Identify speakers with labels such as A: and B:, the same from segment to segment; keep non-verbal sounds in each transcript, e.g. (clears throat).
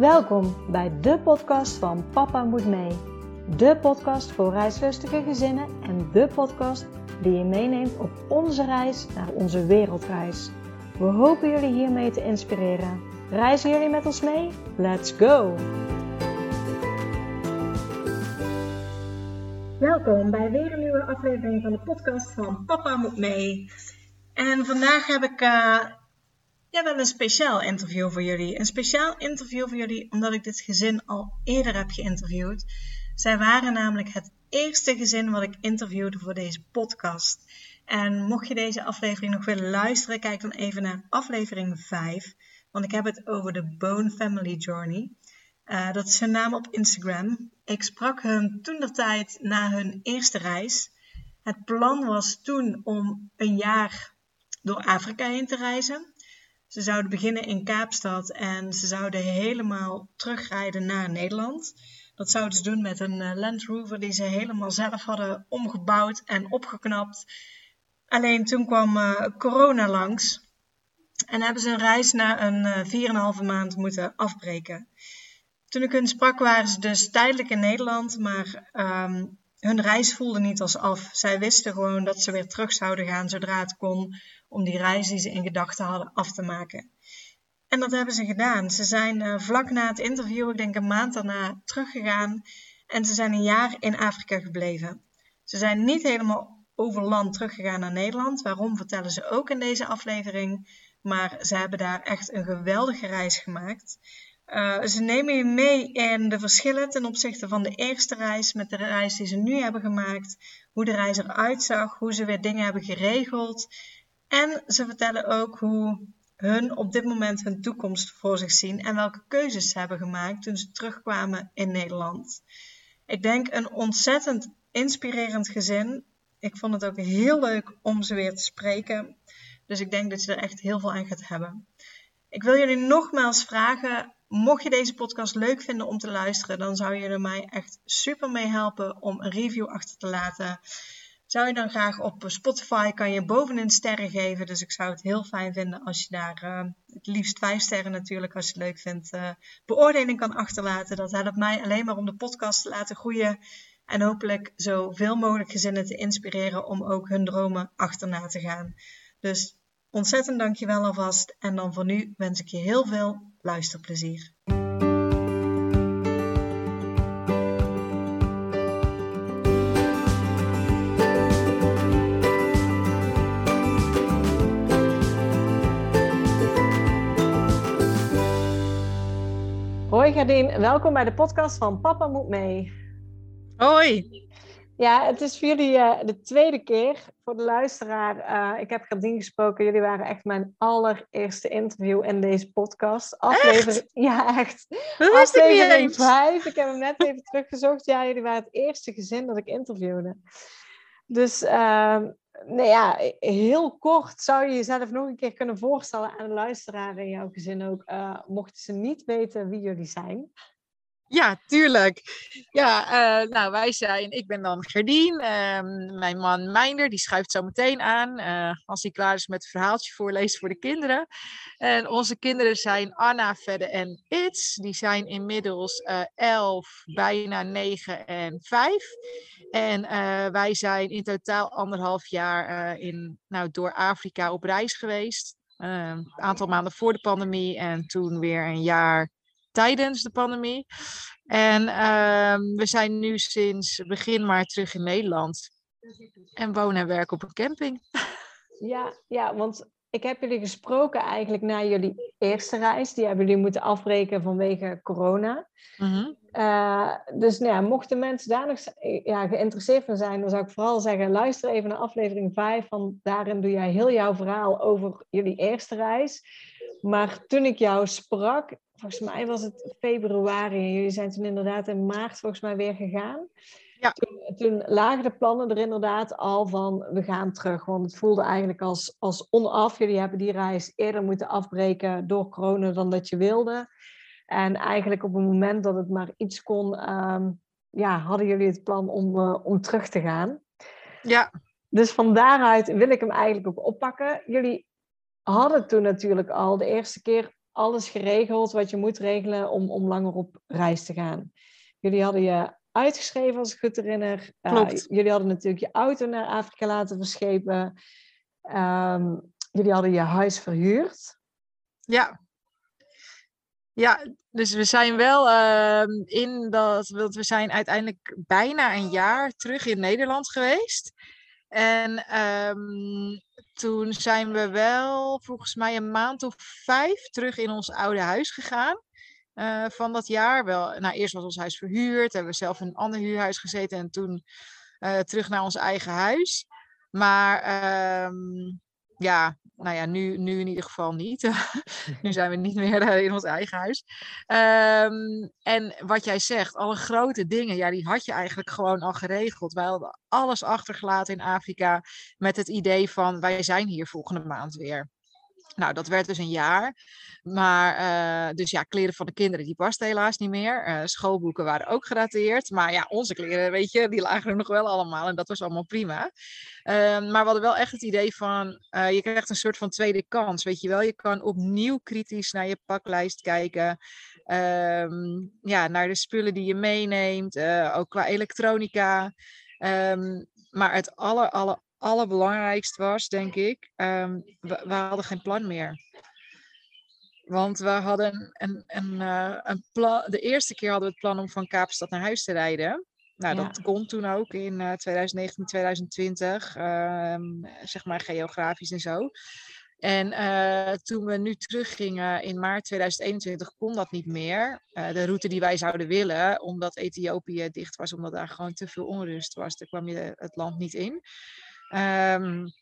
A: Welkom bij de podcast van Papa Moet Mee. De podcast voor reislustige gezinnen en de podcast die je meeneemt op onze reis naar onze wereldreis. We hopen jullie hiermee te inspireren. Reizen jullie met ons mee? Let's go! Welkom bij weer een nieuwe aflevering van de podcast van Papa Moet Mee. En vandaag heb ik uh, ja, wel een speciaal interview voor jullie. Een speciaal interview voor jullie omdat ik dit gezin al eerder heb geïnterviewd. Zij waren namelijk het eerste gezin wat ik interviewde voor deze podcast. En mocht je deze aflevering nog willen luisteren, kijk dan even naar aflevering 5. Want ik heb het over de Bone Family Journey. Uh, dat is hun naam op Instagram. Ik sprak hun toen de tijd na hun eerste reis. Het plan was toen om een jaar door Afrika heen te reizen. Ze zouden beginnen in Kaapstad en ze zouden helemaal terugrijden naar Nederland. Dat zouden ze doen met een eh, Land Rover die ze helemaal zelf hadden omgebouwd en opgeknapt. Alleen toen kwam uh, corona langs en hebben ze een reis na een uh, 4,5 maand moeten afbreken. Toen ik hun sprak waren ze dus tijdelijk in Nederland, maar um, hun reis voelde niet als af. Zij wisten gewoon dat ze weer terug zouden gaan zodra het kon om die reis die ze in gedachten hadden af te maken. En dat hebben ze gedaan. Ze zijn uh, vlak na het interview, ik denk een maand daarna, teruggegaan en ze zijn een jaar in Afrika gebleven. Ze zijn niet helemaal over land teruggegaan naar Nederland. Waarom vertellen ze ook in deze aflevering. Maar ze hebben daar echt een geweldige reis gemaakt. Uh, ze nemen je mee in de verschillen ten opzichte van de eerste reis met de reis die ze nu hebben gemaakt. Hoe de reis eruit zag, hoe ze weer dingen hebben geregeld. En ze vertellen ook hoe hun op dit moment hun toekomst voor zich zien en welke keuzes ze hebben gemaakt toen ze terugkwamen in Nederland. Ik denk een ontzettend inspirerend gezin. Ik vond het ook heel leuk om ze weer te spreken. Dus ik denk dat je er echt heel veel aan gaat hebben. Ik wil jullie nogmaals vragen Mocht je deze podcast leuk vinden om te luisteren, dan zou er mij echt super mee helpen om een review achter te laten. Zou je dan graag op Spotify kan je bovenin sterren geven. Dus ik zou het heel fijn vinden als je daar uh, het liefst vijf sterren natuurlijk, als je het leuk vindt, uh, beoordeling kan achterlaten. Dat helpt mij alleen maar om de podcast te laten groeien. En hopelijk zoveel mogelijk gezinnen te inspireren om ook hun dromen achterna te gaan. Dus ontzettend dankjewel alvast. En dan voor nu wens ik je heel veel luisterplezier. Hoi Gardien, welkom bij de podcast van Papa Moet Mee.
B: Hoi.
A: Ja, het is voor jullie uh, de tweede keer. Voor de luisteraar, uh, ik heb Gardien gesproken. Jullie waren echt mijn allereerste interview in deze podcast.
B: Aflevering,
A: Ja, echt.
B: Dat
A: Aflevering 5. Ik heb hem net even teruggezocht. Ja, jullie waren het eerste gezin dat ik interviewde. Dus, uh, nou ja, heel kort zou je jezelf nog een keer kunnen voorstellen aan de luisteraar in jouw gezin ook. Uh, mochten ze niet weten wie jullie zijn.
B: Ja, tuurlijk. Ja, uh, nou, wij zijn, ik ben dan Gerdien. Uh, mijn man Meinder, die schuift zo meteen aan. Uh, als hij klaar is met het verhaaltje voorlezen voor de kinderen. En onze kinderen zijn Anna, Vedde en Its. Die zijn inmiddels uh, elf, bijna negen en vijf. En wij zijn in totaal anderhalf jaar in, nou, door Afrika op reis geweest. een aantal maanden voor de pandemie en toen weer een jaar tijdens de pandemie. En uh, we zijn nu sinds begin maart terug in Nederland. En wonen en werken op een camping.
A: Ja, ja, want ik heb jullie gesproken eigenlijk na jullie eerste reis. Die hebben jullie moeten afbreken vanwege corona. Mm -hmm. uh, dus nou ja, mochten mensen daar nog ja, geïnteresseerd van zijn, dan zou ik vooral zeggen: luister even naar aflevering 5. Want daarin doe jij heel jouw verhaal over jullie eerste reis. Maar toen ik jou sprak, volgens mij was het februari. Jullie zijn toen inderdaad in maart volgens mij weer gegaan.
B: Ja.
A: Toen, toen, lagen de plannen er inderdaad al van we gaan terug. Want het voelde eigenlijk als, als onaf. Jullie hebben die reis eerder moeten afbreken door corona dan dat je wilde. En eigenlijk op het moment dat het maar iets kon, um, ja, hadden jullie het plan om, uh, om terug te gaan.
B: Ja.
A: Dus van daaruit wil ik hem eigenlijk ook oppakken. Jullie hadden toen natuurlijk al de eerste keer
C: alles geregeld wat je moet regelen om, om langer op reis te gaan. Jullie hadden je uitgeschreven, als ik goed herinner.
B: Uh,
C: jullie hadden natuurlijk je auto naar Afrika laten verschepen. Ehm, jullie hadden je huis verhuurd.
B: Ja. Ja, dus we zijn wel uh, in dat, we zijn uiteindelijk bijna een jaar terug in Nederland geweest. En um, toen zijn we wel volgens mij een maand of vijf terug in ons oude huis gegaan. Uh, van dat jaar wel. Nou, eerst was ons huis verhuurd, hebben we zelf in een ander huurhuis gezeten en toen uh, terug naar ons eigen huis. Maar um, ja, nou ja, nu, nu in ieder geval niet. (laughs) nu zijn we niet meer uh, in ons eigen huis. Um, en wat jij zegt, alle grote dingen, ja, die had je eigenlijk gewoon al geregeld. Wij hadden alles achtergelaten in Afrika met het idee van wij zijn hier volgende maand weer. Nou, dat werd dus een jaar. Maar, uh, dus ja, kleren van de kinderen, die pasten helaas niet meer. Uh, schoolboeken waren ook gerateerd. Maar ja, onze kleren, weet je, die lagen er nog wel allemaal. En dat was allemaal prima. Uh, maar we hadden wel echt het idee van, eh, je krijgt een soort van tweede kans, weet je wel. Je kan opnieuw kritisch naar je paklijst kijken. Um, ja, naar de spullen die je meeneemt. ook qua elektronica. Um, maar het aller, aller, allerbelangrijkst was, denk ik, um, we, we, hadden geen plan meer. Want we hadden een, een, uh, een plan. De eerste keer hadden we het plan om van Kaapstad naar huis te rijden. Nou, ja. dat kon toen ook in uh, 2019, 2020, um, zeg maar geografisch en zo. En uh, toen we nu teruggingen in maart 2021 kon dat niet meer. Uh, de route die wij zouden willen, omdat Ethiopië dicht was, omdat daar gewoon te veel onrust was. Daar kwam je het land niet in. Um,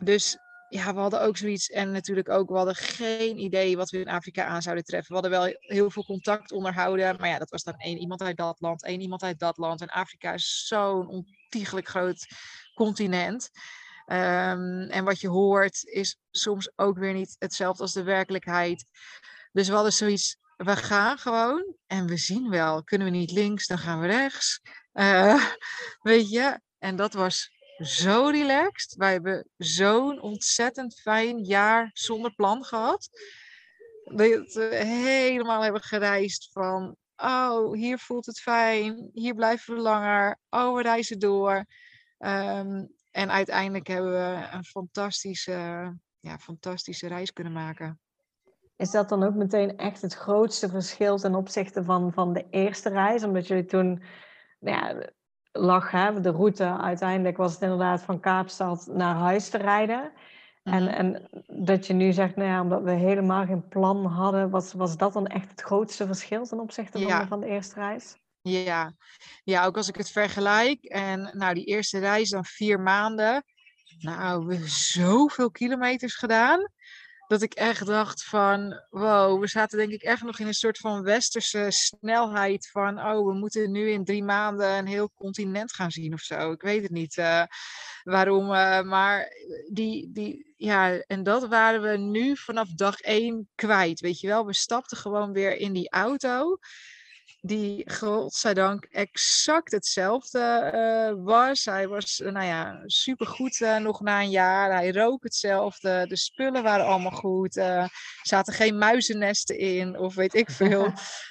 B: dus ja, we hadden ook zoiets. En natuurlijk ook, we hadden geen idee wat we in Afrika aan zouden treffen. We hadden wel heel veel contact onderhouden. Maar ja, dat was dan één iemand uit dat land, één iemand uit dat land. En Afrika is zo'n ontiegelijk groot continent. Um, en wat je hoort is soms ook weer niet hetzelfde als de werkelijkheid. Dus we hadden zoiets, we gaan gewoon en we zien wel. Kunnen we niet links, dan gaan we rechts. Uh, (laughs) weet je, en dat was zo relaxed. Wij hebben zo'n ontzettend fijn jaar zonder plan gehad. Dat we helemaal hebben gereisd van, oh, hier voelt het fijn, hier blijven we langer, oh, we reizen door. Um, en uiteindelijk hebben we een fantastische, ja, fantastische reis kunnen maken.
C: Is dat dan ook meteen echt het grootste verschil ten opzichte van, van de eerste reis? Omdat jullie toen nou ja, lag, hè, de route uiteindelijk was het inderdaad van Kaapstad naar huis te rijden. En,
B: Mhm.
C: en dat je nu zegt, nou ja, omdat we helemaal geen plan hadden, was, was dat dan echt het grootste verschil ten opzichte van,
B: Ja.
C: de, van de eerste reis?
B: Ja. ja, ook als ik het vergelijk. En nou, die eerste reis dan vier maanden. Nou, we hebben zoveel kilometers gedaan. Dat ik echt dacht van, wow, we zaten denk ik echt nog in een soort van westerse snelheid van, oh, we moeten nu in drie maanden een heel continent gaan zien of zo. Ik weet het niet eh, waarom, eh, maar die, die, ja, en dat waren we nu vanaf dag één kwijt, weet je wel. We stapten gewoon weer in die auto die godzijdank exact hetzelfde uh, was. Hij was, uh, nou ja, supergoed uh, nog na een jaar. Hij rook hetzelfde. De spullen waren allemaal goed. Er zaten geen muizennesten in of weet ik veel.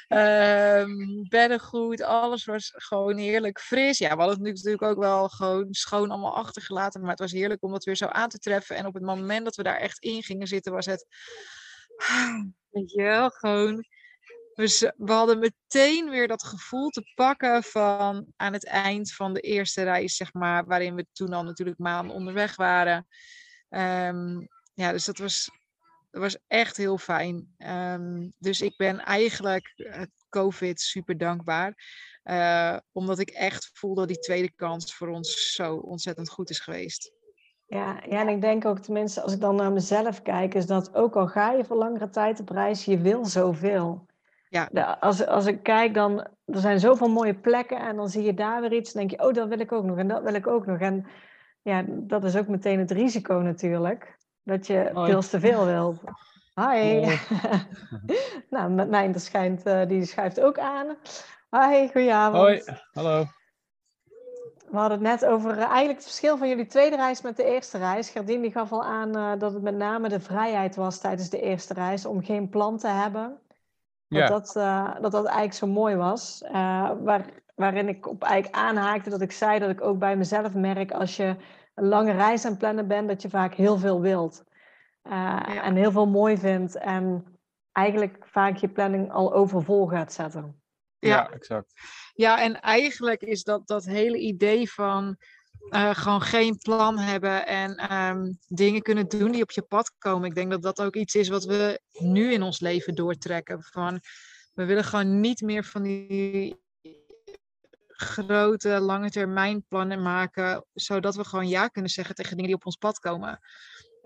B: um, (laughs) bedden goed. Alles was gewoon heerlijk fris. Ja, we hadden het natuurlijk ook wel gewoon schoon allemaal achtergelaten. Maar het was heerlijk om dat weer zo aan te treffen. En op het moment dat we daar echt in gingen zitten was het... (sighs) Weet je wel, gewoon we, we, hadden meteen weer dat gevoel te pakken van aan het eind van de eerste reis, zeg maar, waarin we toen al natuurlijk maanden onderweg waren. Um, ja, dus dat was, dat was echt heel fijn. Um, dus ik ben eigenlijk het COVID super dankbaar. Uh, omdat ik echt voel dat die tweede kans voor ons zo ontzettend goed is geweest.
C: Ja, ja, en ik denk ook, tenminste, als ik dan naar mezelf kijk, is dat ook al ga je voor langere tijd op reis, je wil zoveel.
B: Ja.
C: De, als, als ik kijk, dan er zijn zoveel mooie plekken en dan zie je daar weer iets. Dan denk je, oh, dat wil ik ook nog en dat wil ik ook nog. En ja, dat is ook meteen het risico natuurlijk. Dat je
D: Hoi.
C: veel te veel wilt. Hi.
D: Hoi. (laughs)
C: nou, met mij er schijnt, uh, die schuift ook aan. Hi, goedenavond.
D: Hoi, hallo.
C: we hadden het net over uh, eigenlijk het verschil van jullie tweede reis met de eerste reis. Gerdien die gaf al aan uh, dat het met name de vrijheid was tijdens de eerste reis om geen plan te hebben. Ja. Dat, dat, uh, dat dat eigenlijk zo mooi was. waar, waarin ik op eigenlijk aanhaakte dat ik zei dat ik ook bij mezelf merk als je een lange reis aan het plannen bent, dat je vaak heel veel wilt. Ja. En heel veel mooi vindt. En eigenlijk vaak je planning al overvol gaat zetten.
B: Ja, ja exact. Ja, en eigenlijk is dat, dat hele idee van uh, gewoon geen plan hebben en um, dingen kunnen doen die op je pad komen. Ik denk dat dat ook iets is wat we nu in ons leven doortrekken. Van, we willen gewoon niet meer van die grote lange termijn plannen maken, zodat we gewoon ja kunnen zeggen tegen dingen die op ons pad komen.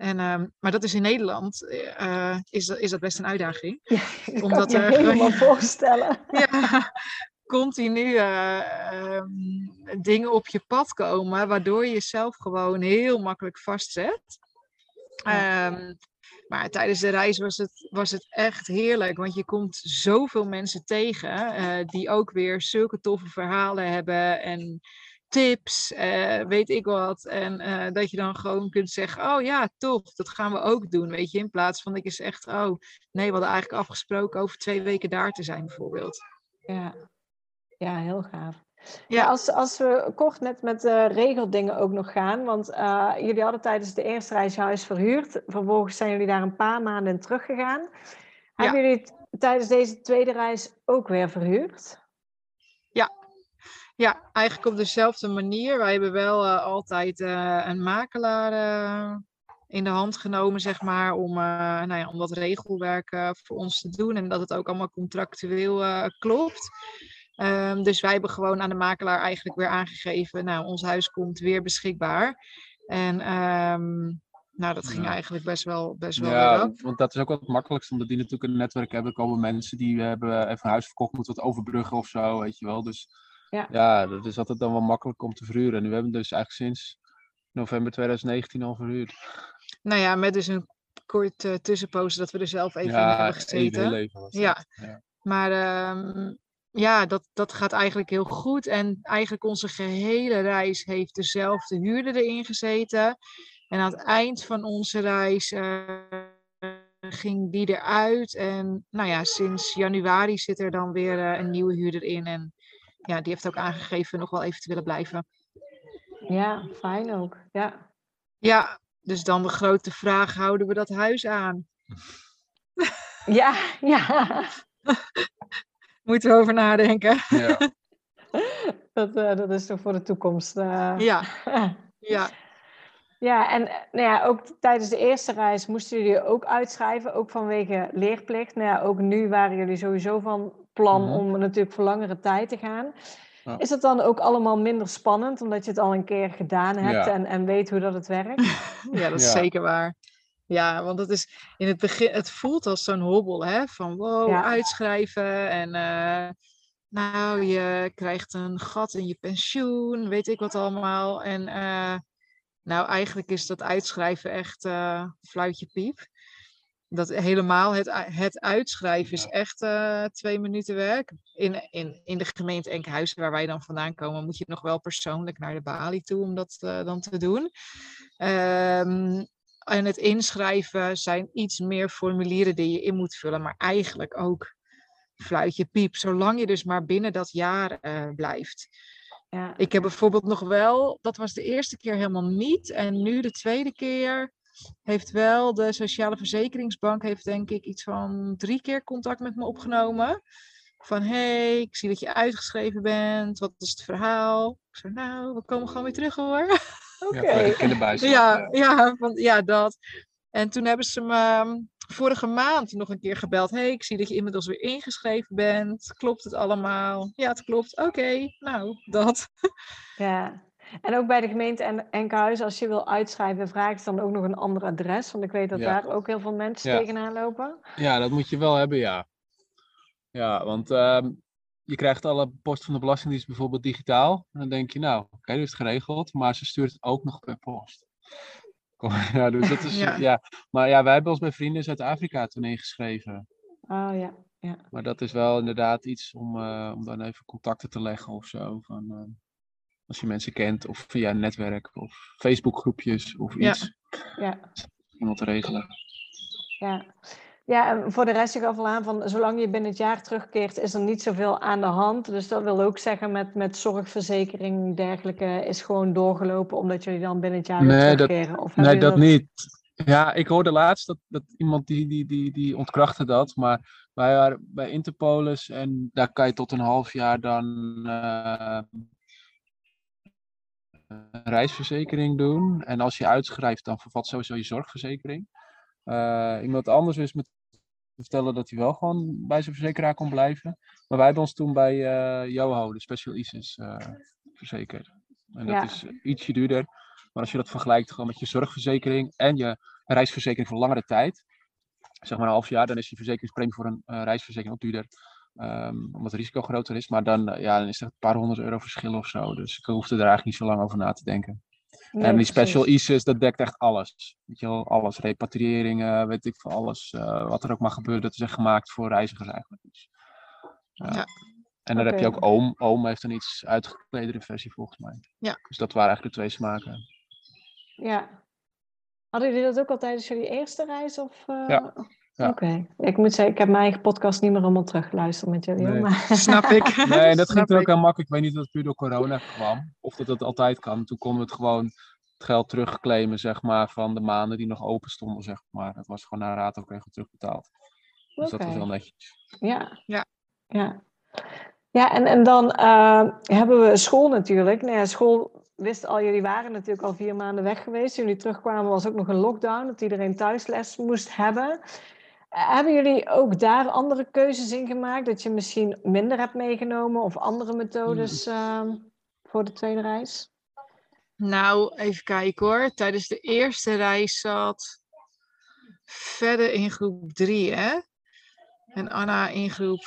B: En, um, maar dat is in Nederland, uh, is, is dat best een uitdaging.
C: Ja, (laughs) dat Omdat kan je er, helemaal voorstellen. (laughs)
B: ja, continu uh, um, dingen op je pad komen, waardoor je jezelf gewoon heel makkelijk vastzet. Um, maar tijdens de reis was het, was het echt heerlijk, want je komt zoveel mensen tegen uh, die ook weer zulke toffe verhalen hebben en tips, uh, weet ik wat. En uh, dat je dan gewoon kunt zeggen, oh ja, tof, dat gaan we ook doen, weet je. In plaats van dat je zegt, oh nee, we hadden eigenlijk afgesproken over twee weken daar te zijn bijvoorbeeld.
C: Ja, ja heel gaaf. Ja, als, als we kort net met uh, regeldingen ook nog gaan, want jullie hadden tijdens de eerste reis je huis verhuurd. Vervolgens zijn jullie daar een paar maanden in teruggegaan. Ja. Hebben jullie tijdens deze tweede reis ook weer verhuurd?
B: Ja, ja, eigenlijk op dezelfde manier. Wij hebben wel uh, altijd uh, een makelaar in de hand genomen, zeg maar, om, nou ja, om dat regelwerk voor ons te doen en dat het ook allemaal contractueel klopt. Um, dus wij hebben gewoon aan de makelaar eigenlijk weer aangegeven, nou, ons huis komt weer beschikbaar. En um, nou, dat ging ja. eigenlijk best wel, best wel
D: Ja, want dat is ook wel het makkelijkste, omdat die natuurlijk een netwerk hebben. komen mensen die hebben even een huis verkocht, moeten wat overbruggen of zo, weet je wel. Dus ja. ja, dat is altijd dan wel makkelijk om te verhuren. En nu hebben we dus eigenlijk sinds november 2019 al verhuurd.
B: Nou ja, met dus een kort uh, tussenpoos dat we er zelf even ja, in hebben gezeten.
D: Even leven
B: ja. ja. maar um, ja, dat, dat gaat eigenlijk heel goed. En eigenlijk onze gehele reis heeft dezelfde huurder erin gezeten. En aan het eind van onze reis uh, ging die eruit. En nou ja, sinds januari zit er dan weer uh, een nieuwe huurder in. En ja, die heeft ook aangegeven nog wel even te willen blijven.
C: Ja, fijn ook. Ja.
B: Ja, dus dan de grote vraag: houden we dat huis aan?
C: Ja, ja. (laughs)
B: Moeten we over nadenken. Ja. (laughs)
C: dat, uh, dat is toch voor de toekomst. Uh...
B: Ja. (laughs) ja.
C: Ja, en nou ja, ook tijdens de eerste reis moesten jullie ook uitschrijven, ook vanwege leerplicht. Nou ja, ook nu waren jullie sowieso van plan mm-hmm. om natuurlijk voor langere tijd te gaan. Ja. Is het dan ook allemaal minder spannend, omdat je het al een keer gedaan hebt ja. en, en weet hoe dat het werkt? (laughs)
B: ja, dat is ja. zeker waar. Ja, want het is in het begin, het voelt als zo'n hobbel, hè? Van wow, uitschrijven en uh, nou, je krijgt een gat in je pensioen, weet ik wat allemaal. En uh, nou, eigenlijk is dat uitschrijven echt uh, fluitje piep dat helemaal het, het uitschrijven is echt twee minuten werk. In, in, in de gemeente Enkhuizen, waar wij dan vandaan komen, moet je nog wel persoonlijk naar de balie toe om dat dan te doen. Um, en het inschrijven zijn iets meer formulieren die je in moet vullen, maar eigenlijk ook fluitje piep, zolang je dus maar binnen dat jaar uh, blijft. Ja. Ik heb bijvoorbeeld nog wel, dat was de eerste keer helemaal niet, en nu de tweede keer heeft wel de Sociale Verzekeringsbank, heeft denk ik iets van drie keer contact met me opgenomen. Van hey, ik zie dat je uitgeschreven bent, wat is het verhaal? Ik zei, nou, we komen gewoon weer terug hoor.
C: Oké. Okay.
D: Ja,
B: ja, ja, want, ja, dat. En toen hebben ze me ehm, vorige maand nog een keer gebeld. hey, ik zie dat je inmiddels weer ingeschreven bent. Klopt het allemaal? Ja, het klopt. Oké, nou, dat.
C: Ja, en ook bij de gemeente Enkhuizen, als je wil uitschrijven, vraag je dan ook nog een ander adres. Want ik weet dat daar ook heel veel mensen ja. tegenaan lopen.
D: Ja, dat moet je wel hebben, ja. Ja, want uh, je krijgt alle post van de Belastingdienst bijvoorbeeld digitaal. En dan denk je, nou, oké, okay, dat is geregeld. Maar ze stuurt het ook nog per post. Ja, dus dat is, (laughs) ja. ja. Maar ja, wij hebben ons bij vrienden uit Afrika toen ingeschreven.
C: Oh ja, ja.
D: Maar dat is wel inderdaad iets om, uh, om dan even contacten te leggen of zo. Van, uh, Als je mensen kent of via een netwerk of Facebookgroepjes of
B: Ja.
D: iets.
C: Ja.
D: Iemand te regelen.
C: Ja. Ja, en voor de rest, je gaf al aan van zolang je binnen het jaar terugkeert, is er niet zoveel aan de hand. Dus dat wil ook zeggen met, met zorgverzekering en dergelijke is gewoon doorgelopen omdat jullie dan binnen het jaar weer
D: Nee, dat-
C: terugkeren. Of
D: Nee, dat niet. Ja, ik hoorde laatst dat, dat iemand die, die, die, die ontkrachtte dat. Maar wij waren bij Interpolis en daar kan je tot een half jaar dan eh, een reisverzekering doen. En als je uitschrijft, dan vervat sowieso je zorgverzekering. Eh, iemand anders wist me te vertellen dat hij wel gewoon bij zijn verzekeraar kon blijven. Maar wij hebben ons toen bij eh Yoho, de Special ISIS, eh verzekerd. En dat
C: Ja.
D: is ietsje duurder. Maar als je dat vergelijkt gewoon met je zorgverzekering en je reisverzekering voor langere tijd, zeg maar een half jaar, dan is je verzekeringspremie voor een reisverzekering ook duurder. ehm, omdat het risico groter is. Maar dan, ja, dan is er een paar honderd euro verschil of zo. Dus ik hoefde er eigenlijk niet zo lang over na te denken.
C: Nee,
D: en die special. ISIS, dat dekt echt alles. Weet je wel, alles. Repatriëringen, weet ik veel, alles. eh, wat er ook maar gebeurt, dat is echt gemaakt voor reizigers eigenlijk. Dus, ja.
B: Ja.
D: En dan heb je ook Oom. Oom heeft een iets uitgekledere versie volgens mij.
B: Ja.
D: Dus dat waren eigenlijk de twee smaken.
C: Ja. Hadden jullie dat ook al tijdens jullie eerste reis? Of, eh?
D: Ja. Ja.
C: Oké. Ik moet zeggen, ik heb mijn eigen podcast niet meer allemaal teruggeluisterd met jullie.
D: Nee.
C: Maar...
B: Snap ik. (laughs)
D: Nee, en dat ging toen ook heel makkelijk. Ik weet niet of het puur door corona kwam. Of dat het altijd kan. Toen konden we het gewoon het geld terugclaimen, zeg maar, van de maanden die nog open stonden, zeg maar. Dat was gewoon naar raad ook regel terugbetaald. Dus dat was
C: Oké.
D: wel netjes.
C: Ja.
B: Ja.
C: Ja, ja en, en dan eh, hebben we school natuurlijk. Nou ja, school wist al, jullie waren natuurlijk al vier maanden weg geweest. Toen jullie terugkwamen was ook nog een lockdown, dat iedereen thuisles moest hebben. Hebben jullie ook daar andere keuzes in gemaakt? Dat je misschien minder hebt meegenomen of andere methodes ehm, voor de tweede reis?
B: Nou, even kijken hoor. Tijdens de eerste reis zat verder in groep 3, hè? En Anna in groep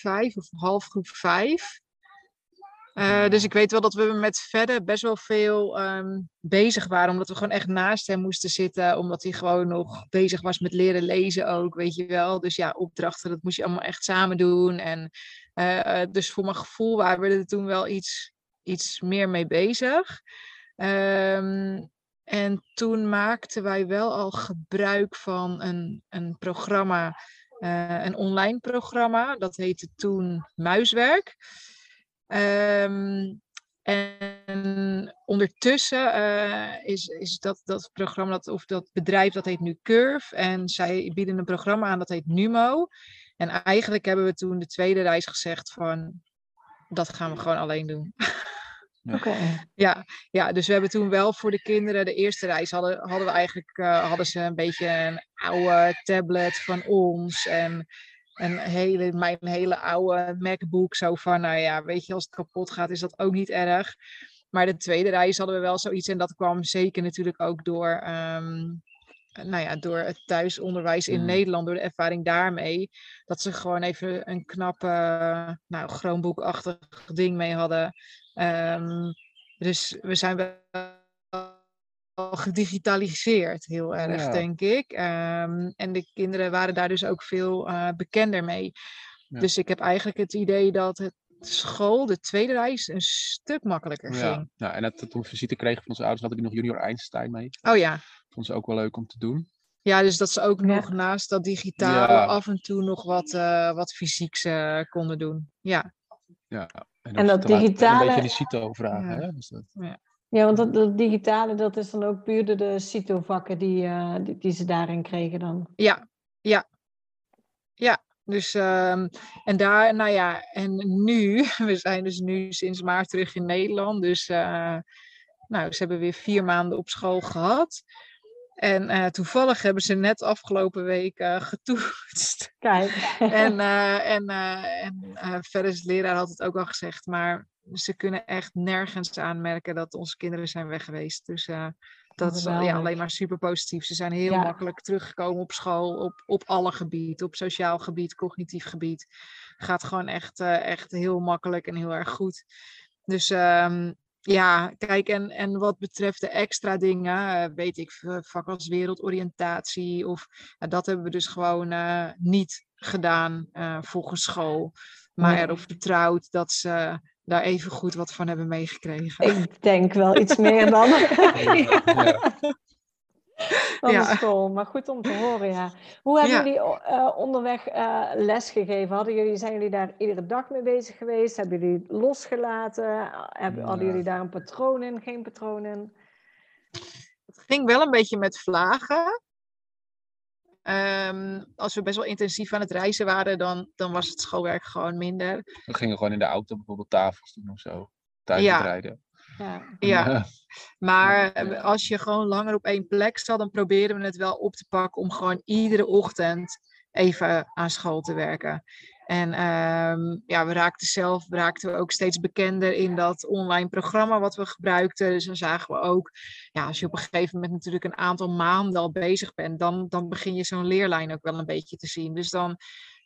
B: 5 of half groep 5. dus ik weet wel dat we met verder best wel veel ehm, bezig waren. Omdat we gewoon echt naast hem moesten zitten. Omdat hij gewoon nog bezig was met leren lezen ook, weet je wel. Dus ja, opdrachten, dat moest je allemaal echt samen doen. En eh, eh, dus voor mijn gevoel waren we er toen wel iets, iets meer mee bezig. Ehm, en toen maakten wij wel al gebruik van een, een programma, eh, een online programma. Dat heette toen Muiswerk. Ehm, en ondertussen eh, is, is dat, dat programma, dat, of dat bedrijf, dat heet nu Curve. En zij bieden een programma aan dat heet Numo. En eigenlijk hebben we toen de tweede reis gezegd van, dat gaan we gewoon alleen doen.
C: Oké. (laughs)
B: Ja, ja, dus we hebben toen wel voor de kinderen de eerste reis hadden, hadden we eigenlijk eh, hadden ze een beetje een oude tablet van ons en een hele, mijn hele oude MacBook. Zo van, nou ja, weet je, als het kapot gaat is dat ook niet erg. Maar de tweede reis hadden we wel zoiets en dat kwam zeker natuurlijk ook door, ehm, nou ja, door het thuisonderwijs in
D: Mm.
B: Nederland, door de ervaring daarmee. Dat ze gewoon even een knappe, nou, Chromebook-achtig ding mee hadden. Ehm, dus we zijn wel gedigitaliseerd, heel erg,
D: Ja.
B: denk ik. Ehm, en de kinderen waren daar dus ook veel eh, bekender mee.
D: Ja.
B: Dus ik heb eigenlijk het idee dat het school, de tweede reis, een stuk makkelijker
D: Ja.
B: ging.
D: ja, en dat we toen visite kregen van onze ouders, had ik nog junior Einstein mee.
B: Oh ja.
D: Vond ze ook wel leuk om te doen.
B: Ja, dus dat ze ook
C: Ja.
B: nog naast dat digitaal
D: Ja.
B: af en toe nog wat, eh wat fysieks eh, konden doen. Ja.
D: Ja.
C: En dat digitale-
D: Een beetje die CITO vragen,
B: Ja.
D: hè? Dus dat,
C: Ja, want dat, dat digitale, dat is dan ook puur de, de CITO-vakken die, eh, die, die ze daarin kregen dan.
B: Ja, ja. Ja, dus ehm, en daar, nou ja, en nu, (laughs) we zijn dus nu sinds maart terug in Nederland. Dus eh, nou, ze hebben weer vier maanden op school gehad. En eh, toevallig hebben ze net afgelopen week eh, (laughs) getoetst.
C: Kijk.
B: En, en, en verder is de leraar had het ook al gezegd, maar ze kunnen echt nergens aanmerken dat onze kinderen zijn weg geweest. Dus eh, dat is ja, alleen maar super positief. Ze zijn heel
C: Ja.
B: makkelijk teruggekomen op school, op, op alle gebieden, op sociaal gebied, cognitief gebied. Gaat gewoon echt, eh, echt heel makkelijk en heel erg goed. Dus ehm, ja, kijk, en, en wat betreft de extra dingen, eh, weet ik, vak als wereldoriëntatie, of dat hebben we dus gewoon niet gedaan volgens school. Maar
C: Nee.
B: erop vertrouwd dat ze daar even goed wat van hebben meegekregen.
C: Ik denk wel iets meer dan, (laughs)
D: Ja.
C: dan
B: Ja.
C: de school. Maar goed om te horen, ja. Hoe hebben
B: Ja.
C: jullie eh, onderweg eh, les gegeven? Hadden jullie, zijn jullie daar iedere dag mee bezig geweest? Hebben jullie het losgelaten? Hebben, hadden jullie daar een patroon in, geen patroon in?
B: Het ging wel een beetje met vlagen. Ehm, als we best wel intensief aan het reizen waren, dan, dan was het schoolwerk gewoon minder.
D: We gingen gewoon in de auto bijvoorbeeld tafels doen of zo. Tijdens
B: Ja.
D: het rijden.
C: Ja.
B: Ja, maar eh, als je gewoon langer op één plek zat, dan probeerden we het wel op te pakken om gewoon iedere ochtend even aan school te werken. En ehm, ja, we raakten zelf raakten we ook steeds bekender in dat online programma wat we gebruikten. Dus dan zagen we ook, ja, als je op een gegeven moment natuurlijk een aantal maanden al bezig bent, dan, dan begin je zo'n leerlijn ook wel een beetje te zien. Dus dan,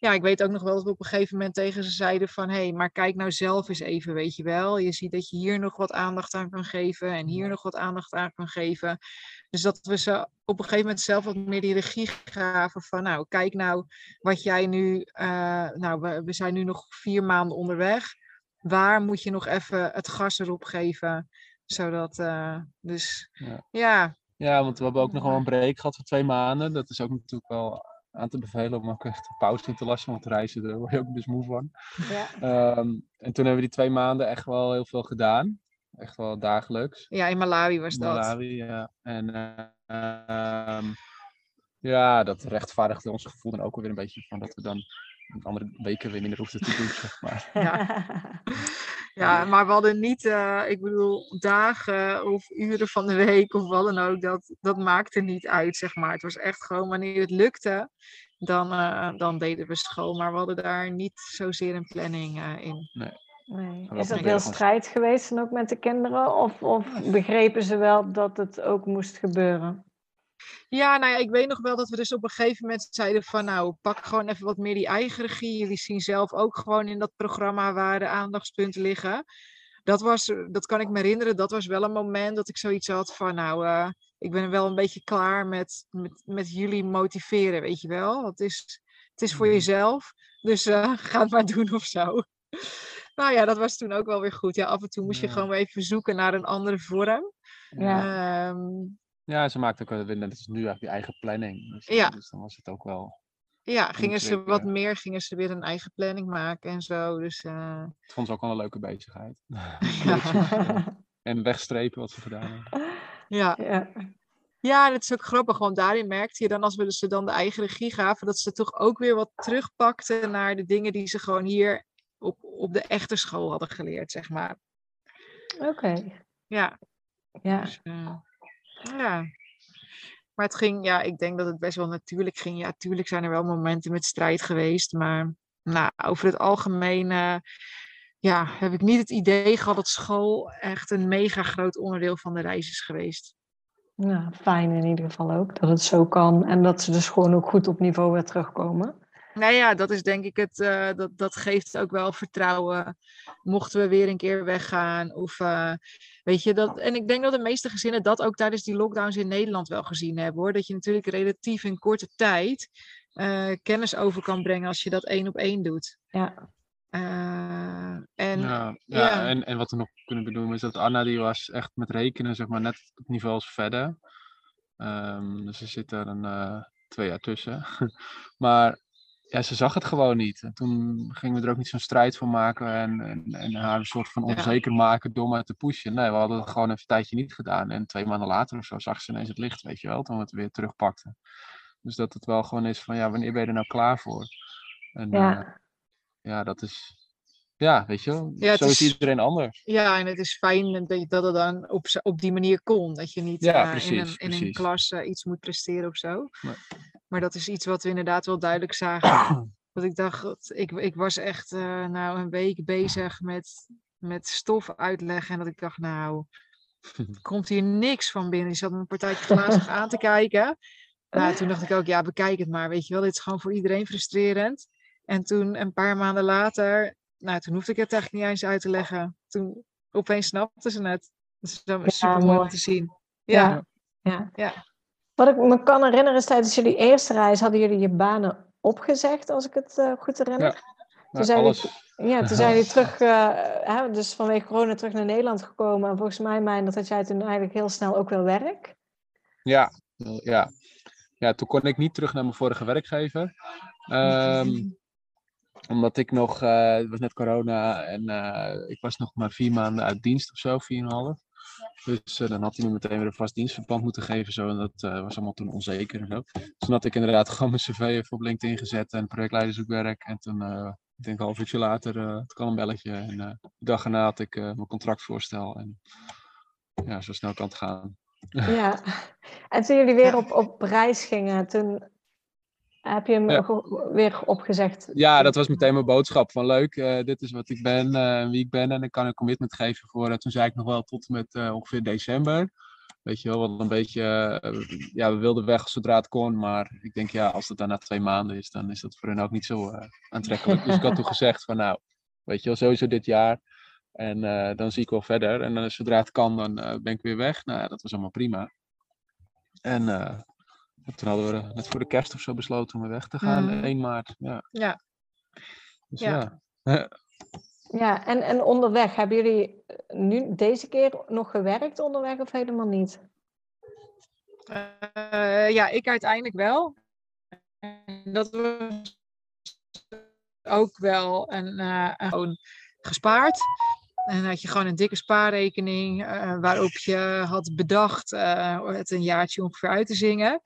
B: ja, ik weet ook nog wel dat we op een gegeven moment tegen ze zeiden van, hé, hey, maar kijk nou zelf eens even, weet je wel. Je ziet dat je hier nog wat aandacht aan kan geven en hier nog wat aandacht aan kan geven. Dus dat we ze op een gegeven moment zelf wat meer die regie gaven van, nou, kijk nou wat jij nu, eh, nou, we, we zijn nu nog vier maanden onderweg. Waar moet je nog even het gas erop geven? Zodat, eh, dus
D: Ja.
B: ja,
D: Ja, want we hebben ook nog wel een break gehad van twee maanden. Dat is ook natuurlijk wel aan te bevelen om ook echt pauze in te lassen. Want reizen, daar word je ook dus moe van.
C: Ja.
D: Ehm, en toen hebben we die twee maanden echt wel heel veel gedaan. Echt wel dagelijks.
B: ja, in Malawi was dat.
D: Malawi, ja. En eh, ehm, ja, dat rechtvaardigde ons gevoel dan ook weer een beetje van dat we dan andere weken weer minder hoefden te doen, zeg maar. (laughs)
B: Ja. Ja, maar we hadden niet, eh, ik bedoel, dagen of uren van de week of wat dan ook. Dat, dat maakte niet uit, zeg maar. Het was echt gewoon wanneer het lukte, dan, eh, dan deden we school. Maar we hadden daar niet zozeer een planning eh, in.
C: Nee.
D: wel
C: Is dat
D: proberen
C: veel strijd geweest dan ook met de kinderen? Of, of begrepen ze wel dat het ook moest gebeuren?
B: Ja, nou ja, ik weet nog wel dat we dus op een gegeven moment zeiden van nou, pak gewoon even wat meer die eigen regie. Jullie zien zelf ook gewoon in dat programma waar de aandachtspunten liggen. Dat was, eh, dat kan ik me herinneren, dat was wel een moment dat ik zoiets had van nou, eh, ik ben wel een beetje klaar met, met, met jullie motiveren, weet je wel. Het is, het is voor
D: Mhm.
B: jezelf, dus eh, (laughs) ga het maar doen of zo. (laughs) Nou ja, dat was toen ook wel weer goed. Ja, af en toe moest je
D: Ja.
B: gewoon weer even zoeken naar een andere vorm.
C: Ja.
B: Ehm,
D: Ja, ze maakt ook weer net als nu eigenlijk die eigen planning. Dus,
B: Ja.
D: dus dan was het ook wel.
B: Ja, gingen ze wat meer, gingen ze weer een eigen planning maken en zo. Dus eh,
D: Het vond ze ook wel een leuke bezigheid. (laughs) (laughs)
B: ja.
D: En wegstrepen wat ze gedaan hebben.
B: ja.
C: ja.
B: ja, en het is ook grappig, want daarin merkte je dan als we ze dan de eigen regie gaven, dat ze toch ook weer wat terugpakten naar de dingen die ze gewoon hier op, op de echte school hadden geleerd, zeg maar.
C: Oké.
B: Ja,
C: Ja.
B: dus, eh, ja. Maar het ging, ja, ik denk dat het best wel natuurlijk ging. Ja, tuurlijk zijn er wel momenten met strijd geweest, maar nou, over het algemeen eh, ja, heb ik niet het idee gehad dat school echt een mega groot onderdeel van de reis is geweest.
C: Nou, fijn in ieder geval ook dat het zo kan. En dat ze dus gewoon ook goed op niveau weer terugkomen.
B: Nou ja, dat is denk ik het, eh, dat, dat geeft ook wel vertrouwen. Mochten we weer een keer weggaan of eh, weet je dat. En ik denk dat de meeste gezinnen dat ook tijdens die lockdowns in Nederland wel gezien hebben hoor. Dat je natuurlijk relatief in korte tijd eh, kennis over kan brengen als je dat één op één doet.
C: Ja.
B: Eh, en
D: ja, ja,
B: ja.
D: En, en wat we nog kunnen benoemen is dat Anna die was echt met rekenen zeg maar net op het niveau als verder. Ehm, dus er zit er een eh, twee jaar tussen. (laughs) maar ja, ze zag het gewoon niet. En toen gingen we er ook niet zo'n strijd van maken en, en, en haar een soort van onzeker maken door maar te pushen. Nee, we hadden het gewoon even een tijdje niet gedaan. En twee maanden later of zo zag ze ineens het licht, weet je wel, toen we het weer terugpakten. Dus dat het wel gewoon is van, ja, wanneer ben je er nou klaar voor? En
C: Ja.
D: ja, ja dat is, ja, weet je wel,
B: Ja,
D: zo is
B: is-
D: iedereen anders.
B: Ja, en het is fijn dat, je- dat het dan op, op die manier kon. Dat je niet
D: Ja,
B: eh, in, een, in een klas eh, iets moet presteren of zo.
D: Nee.
B: Maar dat is iets wat we inderdaad wel duidelijk zagen. (coughs) dat ik dacht, ik, ik was echt eh, nou een week bezig met, met stof uitleggen. En dat ik dacht, nou, (laughs) komt hier niks van binnen. Je zat een partijtje glazig (laughs) aan te kijken. Nou, (laughs) toen dacht ik ook, ja, bekijk het maar. Weet je wel, dit is gewoon voor iedereen frustrerend. En toen, een paar maanden later, nou, toen hoefde ik het eigenlijk niet eens uit te leggen. Toen opeens snapten ze het. Dat is super mooi om te zien. Ja,
C: Ja. Ja.
B: Ja.
C: Wat ik me kan herinneren is tijdens jullie eerste reis hadden jullie je banen opgezegd, als ik het eh, goed herinner.
D: Maar
C: zijn
D: alles,
C: jullie, ja, toen zijn jullie (laughs) terug, eh, hè, dus vanwege corona terug naar Nederland gekomen. En volgens mij, mijn, dat had jij toen eigenlijk heel snel ook wel werk.
D: ja, ja. Ja, toen kon ik niet terug naar mijn vorige werkgever. Ehm, (laughs) omdat ik nog, eh, het was net corona en ik was nog maar vier maanden uit dienst of zo, vier en een half. Dus eh, dan had hij me meteen weer een vast dienstverband moeten geven. Zo, en dat eh, was allemaal toen onzeker en zo. Dus toen had ik inderdaad (laughs) gewoon mijn cv even op LinkedIn gezet en projectleiderzoekwerk. En toen, eh, ik denk een half uurtje later, het kwam een belletje. En de dag erna had ik mijn contractvoorstel. En ja, zo snel kan het gaan.
C: Ja. En toen jullie weer op, op reis gingen, toen heb je hem
D: Ja.
C: weer opgezegd.
D: Ja, dat was meteen mijn boodschap van leuk, eh, dit is wat ik ben en wie ik ben en ik kan een commitment geven voor, toen zei ik nog wel tot en met eh, ongeveer december. Weet je wel, wat een beetje, ja, we wilden weg zodra het kon, maar ik denk ja, als het dan na twee maanden is, dan is dat voor hen ook niet zo aantrekkelijk. Dus ik had toen gezegd van nou, weet je wel, sowieso dit jaar en dan zie ik wel verder en dan zodra het kan, dan ben ik weer weg. Nou, ja, dat was allemaal prima. En toen hadden we net voor de kerst of zo besloten om weer weg te gaan,
B: Mhm.
D: 1 maart. Ja.
B: Ja.
D: Dus
B: Ja. (laughs)
D: ja.
C: Ja, en, en onderweg, hebben jullie nu deze keer nog gewerkt onderweg of helemaal niet?
B: Eh, ja, ik uiteindelijk wel. En dat was ook wel een, eh, een- gewoon gespaard. En had je gewoon een dikke spaarrekening eh, waarop je had bedacht eh, het een jaartje ongeveer uit te zingen.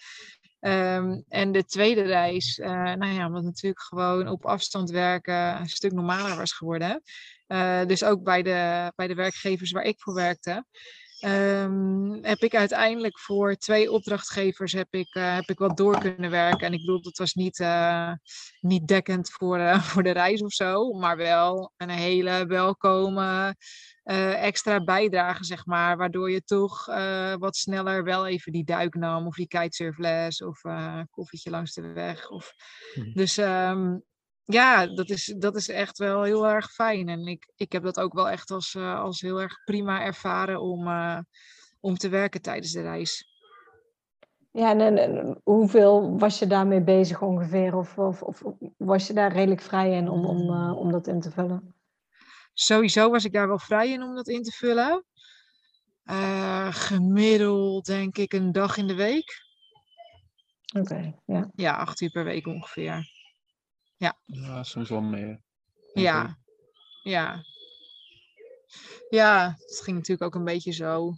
B: Ehm, en de tweede reis, eh, nou ja, omdat natuurlijk gewoon op afstand werken een stuk normaler was geworden. Dus ook bij de, bij de werkgevers waar ik voor werkte. Ehm, heb ik uiteindelijk voor twee opdrachtgevers heb ik, eh, heb ik wat door kunnen werken. En ik bedoel, dat was niet, eh, niet dekkend voor, eh, (laughs) voor de reis of zo, maar wel een hele welkome extra bijdrage, zeg maar. Waardoor je toch wat sneller wel even die duik nam, of die kitesurfles, of koffietje langs de weg. Of...
D: Mhm.
B: Dus ehm, ja, dat is, dat is echt wel heel erg fijn. En ik, ik heb dat ook wel echt als, eh, als heel erg prima ervaren om, eh, om te werken tijdens de reis.
C: Ja, en, en- en hoeveel was je daarmee bezig ongeveer? Of, of, of was je daar redelijk vrij in om, om, eh, om dat in te vullen?
B: Sowieso was ik daar wel vrij in om dat in te vullen. Gemiddeld denk ik een dag in de week.
C: Oké, ja.
B: Ja, acht uur per week ongeveer.
D: Ja, soms wel meer.
B: Ja,
D: ik.
B: ja. Ja, het ging natuurlijk ook een beetje zo.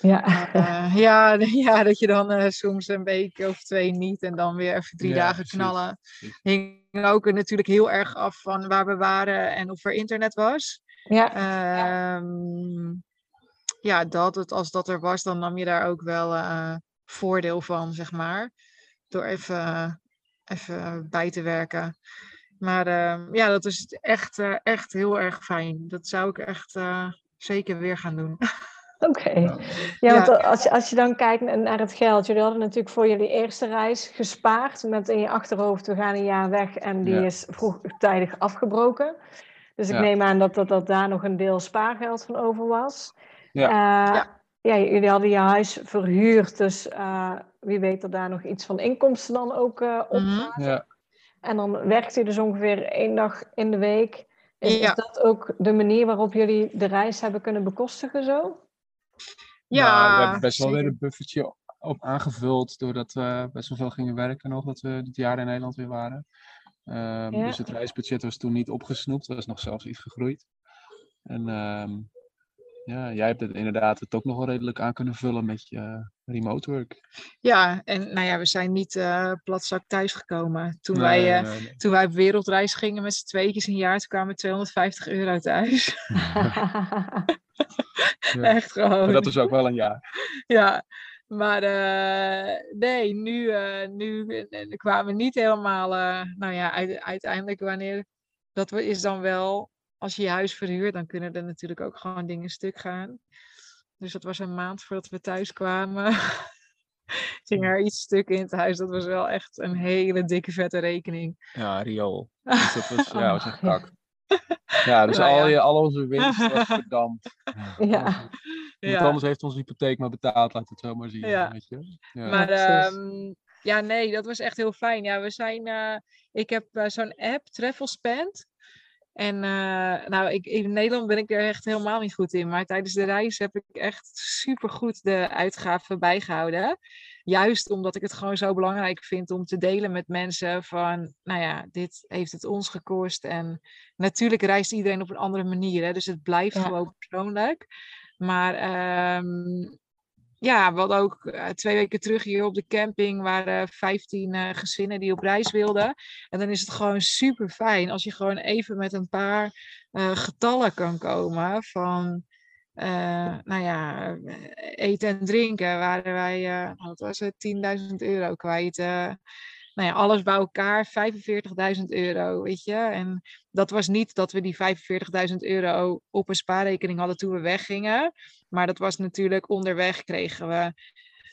C: Ja,
B: Eh, ja, (laughs) ja, dat je dan eh, soms een week of twee niet en dan weer even drie
D: Ja,
B: dagen
D: precies,
B: knallen.
D: precies.
B: Hing ook natuurlijk heel erg af van waar we waren en of er internet was.
C: ja.
B: Ehm, ja, dat het, als dat er was, dan nam je daar ook wel eh, voordeel van, zeg maar. Door even, even bij te werken. Maar ehm, ja, dat is echt, eh, echt heel erg fijn. Dat zou ik echt eh, zeker weer gaan doen. (laughs)
C: Oké.
D: Ja.
C: Ja, want als je, als je dan kijkt naar- het geld, jullie hadden natuurlijk voor jullie eerste reis gespaard met in je achterhoofd, we gaan een jaar weg en die
D: Ja.
C: is vroegtijdig afgebroken. Dus ik
D: Ja.
C: neem aan dat, dat, dat daar nog een deel spaargeld van over was.
D: Ja.
C: Eh,
B: Ja.
C: ja, jullie hadden je huis verhuurd, dus eh, wie weet er daar nog iets van inkomsten dan ook eh op
B: Mhm.
C: zaten.
D: Ja.
C: En dan werkt u dus ongeveer één dag in de week. Is,
B: Ja.
C: is dat ook de manier waarop jullie de reis hebben kunnen bekostigen zo?
B: Ja,
D: Nou, we hebben best wel weer een buffertje op aangevuld doordat we best wel veel gingen werken nog, dat we dit jaar in Nederland weer waren. Ehm,
C: Ja.
D: Dus het reisbudget was toen niet opgesnoept, was nog zelfs iets gegroeid. En ehm, ja, jij hebt het inderdaad het ook nog wel redelijk aan kunnen vullen met je remote work.
B: Ja, en nou ja, we zijn niet eh platzak thuisgekomen. Toen,
D: Nee,
B: wij, eh,
D: nee, nee.
B: toen wij op wereldreis gingen met z'n tweetjes een jaar, toen kwamen we 250 euro thuis. (laughs)
D: Ja. (laughs)
B: Echt gewoon.
D: Maar dat was ook wel een jaar.
B: Ja, maar eh, nee, nu, nu kwamen we niet helemaal. nou ja, uite- uiteindelijk wanneer. Dat we- is dan wel. Als je je huis verhuurt, dan kunnen er natuurlijk ook gewoon dingen stuk gaan. Dus dat was een maand voordat we thuis kwamen. (laughs) Ging er iets stuk in het huis. Dat was wel echt een hele dikke vette rekening.
D: Ja, riool. Dus dat was, (laughs) ja, was echt
C: ja.
D: kak. Ja, dus
B: Nou
D: al,
B: ja.
D: je, al onze winst was (laughs) verdampt.
C: Ja.
B: Ja.
D: anders heeft onze hypotheek maar betaald, laat het zo maar zien.
B: Ja.
D: Weet je? Ja.
B: Maar ehm, ja, nee, dat was echt heel fijn. Ja, we zijn, eh, ik heb eh, zo'n app, Travel Spend. En uh, nou, ik, in Nederland ben ik er echt helemaal niet goed in. Maar tijdens de reis heb ik echt supergoed de uitgaven bijgehouden. Juist omdat ik het gewoon zo belangrijk vind om te delen met mensen van, nou ja, dit heeft het ons gekost. En natuurlijk reist iedereen op een andere manier. Hè, dus het blijft gewoon persoonlijk. Maar um, ja, we hadden ook uh, twee weken terug hier op de camping waren 15 uh, gezinnen die op reis wilden. En dan is het gewoon super fijn als je gewoon even met een paar uh, getallen kan komen van, nou ja, eten en drinken waren wij, wat was het, 10.000 euro kwijt nou ja, alles bij elkaar 45.000 euro, weet je. En dat was niet dat we die 45.000 euro op een spaarrekening hadden toen we weggingen. Maar dat was natuurlijk onderweg kregen we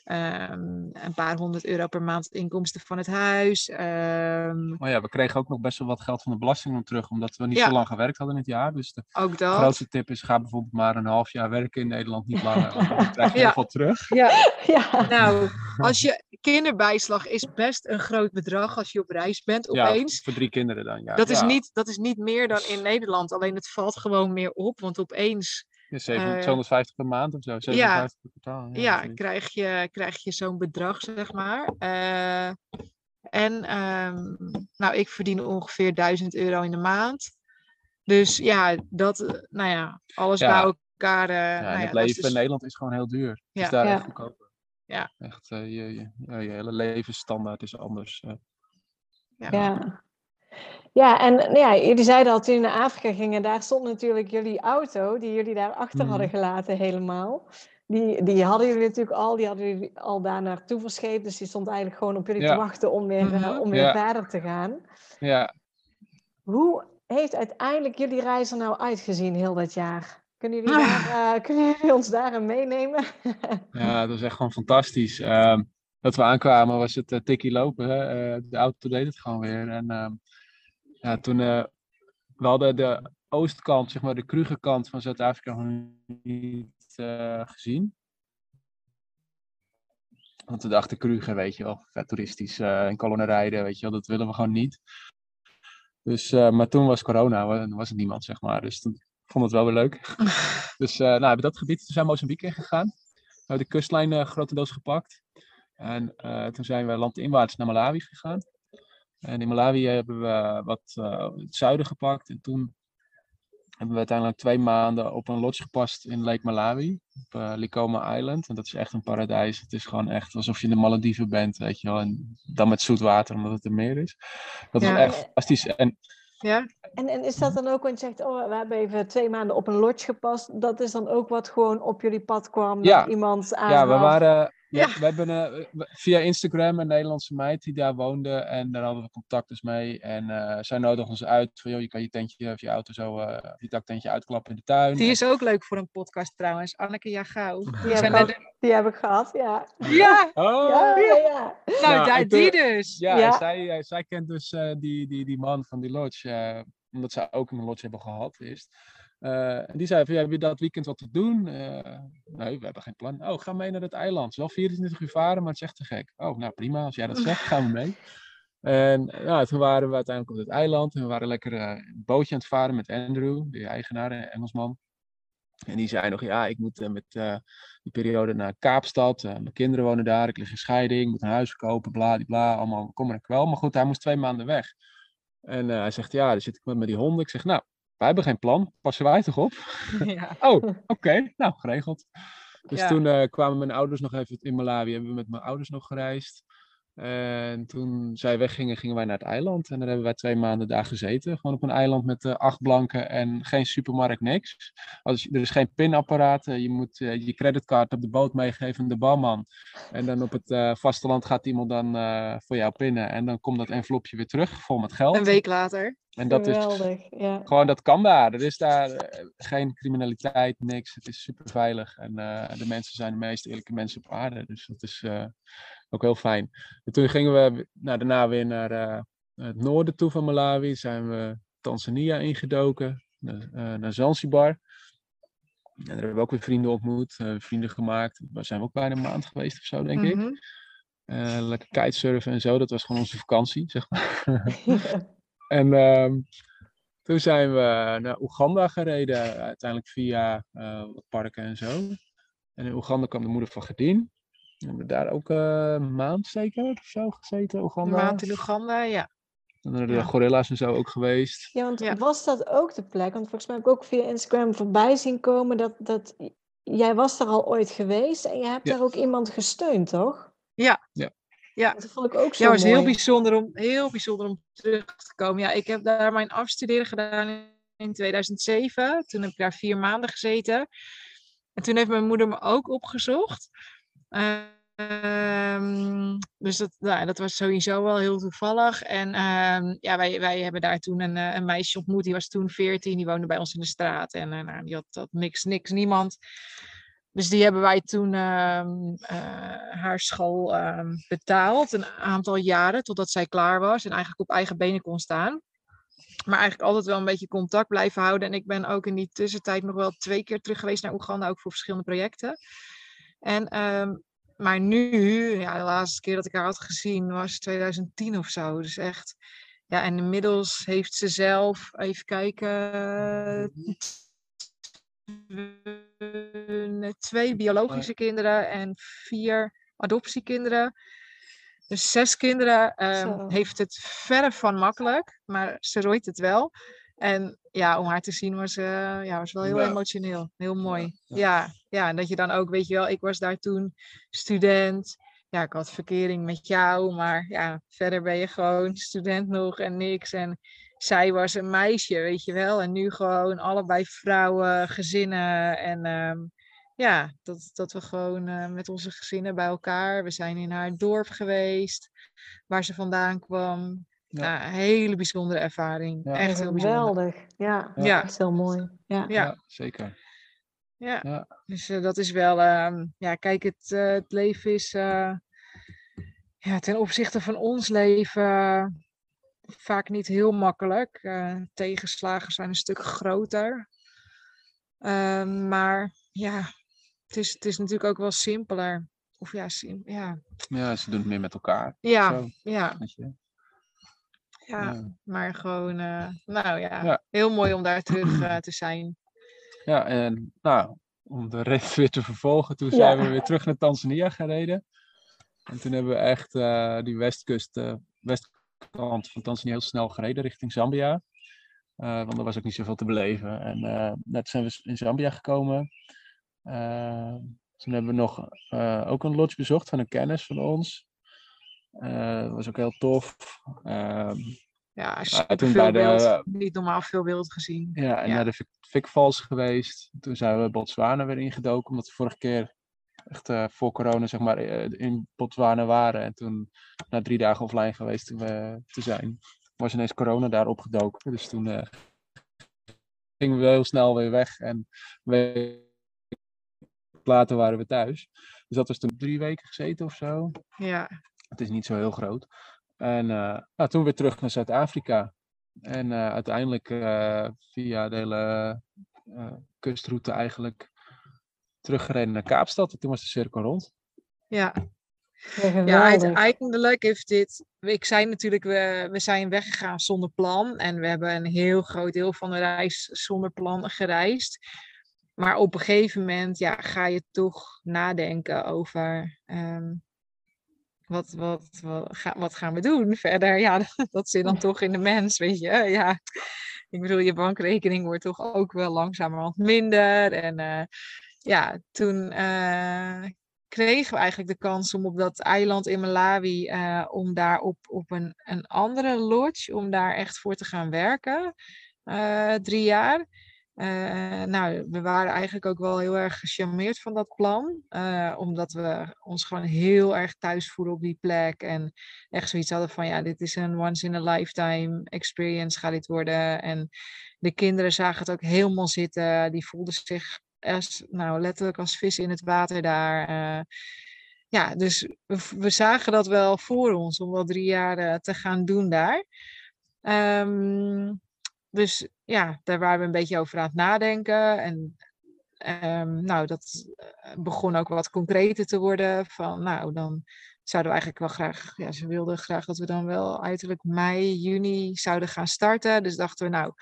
B: Um, een paar honderd euro per maand inkomsten van het huis. Um,
D: maar ja, we kregen ook nog best wel wat geld van de belasting terug, omdat we niet zo lang gewerkt hadden in het jaar. Dus de
B: ook dat.
D: grootste tip is, ga bijvoorbeeld maar een half jaar werken in Nederland, niet langer. Want dan krijg je ja. heel veel terug.
B: Ja. (laughs) ja, nou, als (laughs) je kinderbijslag is best een groot bedrag als je op reis bent opeens.
D: Ja, voor drie kinderen dan, ja.
B: Dat is, niet, dat is niet meer dan in Nederland, alleen het valt gewoon meer op, want opeens
D: ja, 250 per maand of zo, 750 per kwartaal.
B: Ja, ja krijg je, krijg je zo'n bedrag, zeg maar. Uh, en um, nou, ik verdien ongeveer 1000 euro in de maand. Dus ja, dat, nou ja, alles ja. bij elkaar. Uh,
D: ja,
B: nou
D: het leven dus... in Nederland is gewoon heel duur. Het
B: ja.
D: is daar
B: ja.
D: echt goedkoper.
B: Ja.
D: Echt, uh, je, je, je, hele levensstandaard is anders.
C: Ja. ja. Ja, en nou ja, jullie zeiden al toen jullie naar Afrika gingen, daar stond natuurlijk jullie auto, die jullie daar achter mm. hadden gelaten helemaal. Die, die hadden jullie natuurlijk al, die hadden jullie al daar naartoe verscheept. Dus die stond eigenlijk gewoon op jullie
D: ja.
C: te wachten om weer, mm -hmm. uh, om weer
D: ja.
C: verder te gaan.
D: Ja.
C: Hoe heeft uiteindelijk jullie reis er nou uitgezien heel dat jaar? Kunnen jullie, daar, uh, kunnen jullie ons daarin meenemen? (laughs)
D: ja, dat was echt gewoon fantastisch. Um, dat we aankwamen was het uh, tikkie lopen. Hè? de auto deed het gewoon weer. En um, ja, toen uh, we hadden de oostkant, zeg maar de Krugerkant van Zuid-Afrika nog niet uh, gezien. Want we dachten Kruger, weet je wel, vet toeristisch uh, in kolonnen rijden, weet je wel, dat willen we gewoon niet. Dus, maar toen was corona, was, was er niemand, zeg maar. Dus toen vond het wel weer leuk. (laughs) dus nou, we hebben dat gebied, toen zijn we Mozambique ingegaan. We hebben de kustlijn grotendeels gepakt. En toen zijn we landinwaarts naar Malawi gegaan. En in Malawi hebben we wat uh, het zuiden gepakt. En toen hebben we uiteindelijk twee maanden op een lodge gepast in Lake Malawi. Op uh, Likoma Island. En dat is echt een paradijs. Het is gewoon echt alsof je in de Malediven bent, weet je wel. En dan met zoet water, omdat het er meer is. Dat ja. is echt fantastisch. En,
B: ja.
C: En, en is dat dan ook, want je zegt, oh, we hebben even twee maanden op een lodge gepast. Dat is dan ook wat gewoon op jullie pad kwam?
D: Ja,
C: dat iemand aan
D: ja we waren... Ja, ja, we hebben uh, via Instagram een Nederlandse meid die daar woonde en daar hadden we contact dus mee. En uh, zij nodigde ons uit van, joh, je kan je tentje of je auto zo, uh, je daktentje uitklappen in de tuin.
B: Die is ook leuk voor een podcast trouwens, Anneke Jagau.
C: Die, die, heb, ik, die heb ik gehad, ja.
B: Ja!
D: Oh.
C: Ja, ja, ja.
B: Nou, nou daar, die dus.
D: Ja, ja. Zij, zij kent dus die, die, die man van die lodge, omdat zij ook een lodge hebben gehad eerst. Uh, en die zei van, ja, heb je dat weekend wat te doen? Uh, nee, we hebben geen plan. Oh, ga mee naar het eiland. Het is wel 24 uur varen, maar het is echt te gek. Oh, nou prima, als jij dat (laughs) zegt, gaan we mee. En ja, toen waren we uiteindelijk op het eiland. En we waren lekker uh, een bootje aan het varen met Andrew, de eigenaar, een Engelsman. En die zei nog, ja, ik moet met die periode naar Kaapstad. mijn kinderen wonen daar, ik lig in scheiding, ik moet een huis kopen, bla, bla, allemaal kom en kwel. Maar goed, hij moest twee maanden weg. En hij zegt, ja, dan zit ik met, met die honden. Ik zeg, nou, wij hebben geen plan, passen wij toch op? (laughs)
B: Ja.
D: oh, oké, okay. nou, geregeld. Dus
B: Ja.
D: toen uh, kwamen mijn ouders nog even in Malawi, hebben we met mijn ouders nog gereisd. En toen zij weggingen, gingen wij naar het eiland. En daar hebben wij twee maanden daar gezeten. Gewoon op een eiland met uh, acht blanken en geen supermarkt, niks. Als, er is geen pinapparaat. Uh, je moet uh, je creditcard op de boot meegeven aan de barman. En dan op het vasteland gaat iemand dan voor jou pinnen. En dan komt dat envelopje weer terug, vol met geld.
B: Een week later.
D: En dat is
C: Geweldig, ja.
D: gewoon, dat kan daar. Er is daar uh, geen criminaliteit, niks. Het is super veilig. En uh, de mensen zijn de meest eerlijke mensen op aarde. Dus dat is uh, ook heel fijn. En toen gingen we nou, daarna weer naar het noorden toe van Malawi. Zijn we Tanzania ingedoken, naar, naar Zanzibar. En daar hebben we ook weer vrienden ontmoet, vrienden gemaakt. Daar zijn we ook bijna een maand geweest of zo, denk
B: Mhm.
D: ik. Uh, lekker kitesurfen en zo. Dat was gewoon onze vakantie, zeg maar. (laughs) en um, Toen zijn we naar Oeganda gereden, uiteindelijk via uh, wat parken en zo. En in Oeganda kwam de moeder van Gerdien. We hebben daar ook uh, een maand zeker of zo gezeten, Oeganda.
B: Een maand in Oeganda, ja.
D: En dan de ja. gorilla's en zo ook geweest.
C: Ja, want ja. was dat ook de plek? Want volgens mij heb ik ook via Instagram voorbij zien komen dat, dat jij was daar al ooit geweest en je hebt ja. daar ook iemand gesteund, toch?
B: Ja.
D: Ja.
B: Ja,
C: dat vond ik ook zo
B: ja, was
C: mooi.
B: heel bijzonder, om, heel bijzonder om terug te komen. Ja, ik heb daar mijn afstuderen gedaan in 2007. Toen heb ik daar vier maanden gezeten. En toen heeft mijn moeder me ook opgezocht. Um, dus dat, nou, dat was sowieso wel heel toevallig. En um, ja, wij, wij hebben daar toen een, een, meisje ontmoet. Die was toen 14. Die woonde bij ons in de straat. En uh, nou, die had, had niks, niks, niemand. Dus die hebben wij toen um, uh, haar school betaald. Een aantal jaren totdat zij klaar was. En eigenlijk op eigen benen kon staan. Maar eigenlijk altijd wel een beetje contact blijven houden. En ik ben ook in die tussentijd nog wel twee keer terug geweest naar Oeganda. Ook voor verschillende projecten. En maar nu, ja, de laatste keer dat ik haar had gezien was 2010 of zo. Dus echt, ja, en inmiddels heeft ze zelf, even kijken, twee biologische kinderen en vier adoptiekinderen. Dus zes kinderen um, heeft het verre van makkelijk, maar ze rooit het wel. En ja, om haar te zien was, uh, ja, was wel heel ja. emotioneel. Heel mooi. Ja, ja. ja, en dat je dan ook, weet je wel, ik was daar toen student. Ja, ik had verkering met jou, maar ja, verder ben je gewoon student nog en niks. En zij was een meisje, weet je wel. En nu gewoon allebei vrouwen, gezinnen. En um, ja, dat, dat we gewoon uh, met onze gezinnen bij elkaar. We zijn in haar dorp geweest, waar ze vandaan kwam. Ja. ja. hele bijzondere ervaring. Ja. Echt heel
C: geweldig. Ja, ja. ja. Echt heel mooi. Ja,
D: ja. zeker.
B: Ja. dus uh, dat is wel, uh, ja, kijk, het, uh, het leven is uh, ja, ten opzichte van ons leven vaak niet heel makkelijk. tegenslagen zijn een stuk groter. Ehm, maar ja, het is, het is natuurlijk ook wel simpeler. Of ja, sim ja.
D: ja, ze doen het meer met elkaar.
B: Ja, zo. ja. Ja, ja, maar gewoon, uh, nou ja, ja, heel mooi om daar terug uh, te zijn.
D: Ja, en nou, om de rit weer te vervolgen, toen zijn we weer terug naar Tanzania gereden. En toen hebben we echt die westkust, westkant van Tanzania heel snel gereden richting Zambia. want er was ook niet zoveel te beleven. En net zijn we in Zambia gekomen. toen hebben we nog ook een lodge bezocht van een kennis van ons. Dat was ook heel tof. Uh,
B: ja, beeld. De, Niet normaal veel beeld gezien.
D: Ja, en ja. naar de Fikvals geweest. Toen zijn we Botswana weer ingedoken, omdat we vorige keer echt uh, voor corona zeg maar in Botswana waren. En toen na drie dagen offline geweest te, te zijn, was ineens corona daar opgedoken. Dus toen gingen we heel snel weer weg. En we later waren we thuis. Dus dat was toen drie weken gezeten of zo.
B: Ja.
D: Het is niet zo heel groot. En uh, nou, toen weer terug naar Zuid-Afrika. En uh, uiteindelijk uh, via de hele kustroute eigenlijk teruggereden naar Kaapstad. En toen was de cirkel rond.
B: Ja. Ja, uiteindelijk heeft dit. Ik zei natuurlijk, we, we zijn weggegaan zonder plan. En we hebben een heel groot deel van de reis zonder plan gereisd. Maar op een gegeven moment ja, ga je toch nadenken over. Um, wat, wat, wat, ga, wat gaan we doen verder? Ja, (laughs) dat zit dan toch in de mens, weet je. Ja, ik bedoel, je bankrekening wordt toch ook wel langzamerhand minder. En uh, ja, toen uh, kregen we eigenlijk de kans om op dat eiland in Malawi, uh, om daar op, op een, een andere lodge, om daar echt voor te gaan werken. drie jaar. Nou, we waren eigenlijk ook wel heel erg gecharmeerd van dat plan. Omdat we ons gewoon heel erg thuis voelen op die plek. En echt zoiets hadden van, ja, dit is een once in a lifetime experience gaat dit worden. En de kinderen zagen het ook helemaal zitten. Die voelden zich als, nou, letterlijk als vis in het water daar. Uh, ja, dus we, we, zagen dat wel voor ons om wel drie jaar te gaan doen daar. Um, dus ja, daar waren we een beetje over aan het nadenken. En um, nou, dat eh, begon ook wat concreter te worden. Van nou, dan zouden we eigenlijk wel graag, ja, ze wilden graag dat we dan wel uiterlijk mei, juni zouden gaan starten. Dus dachten we, nou,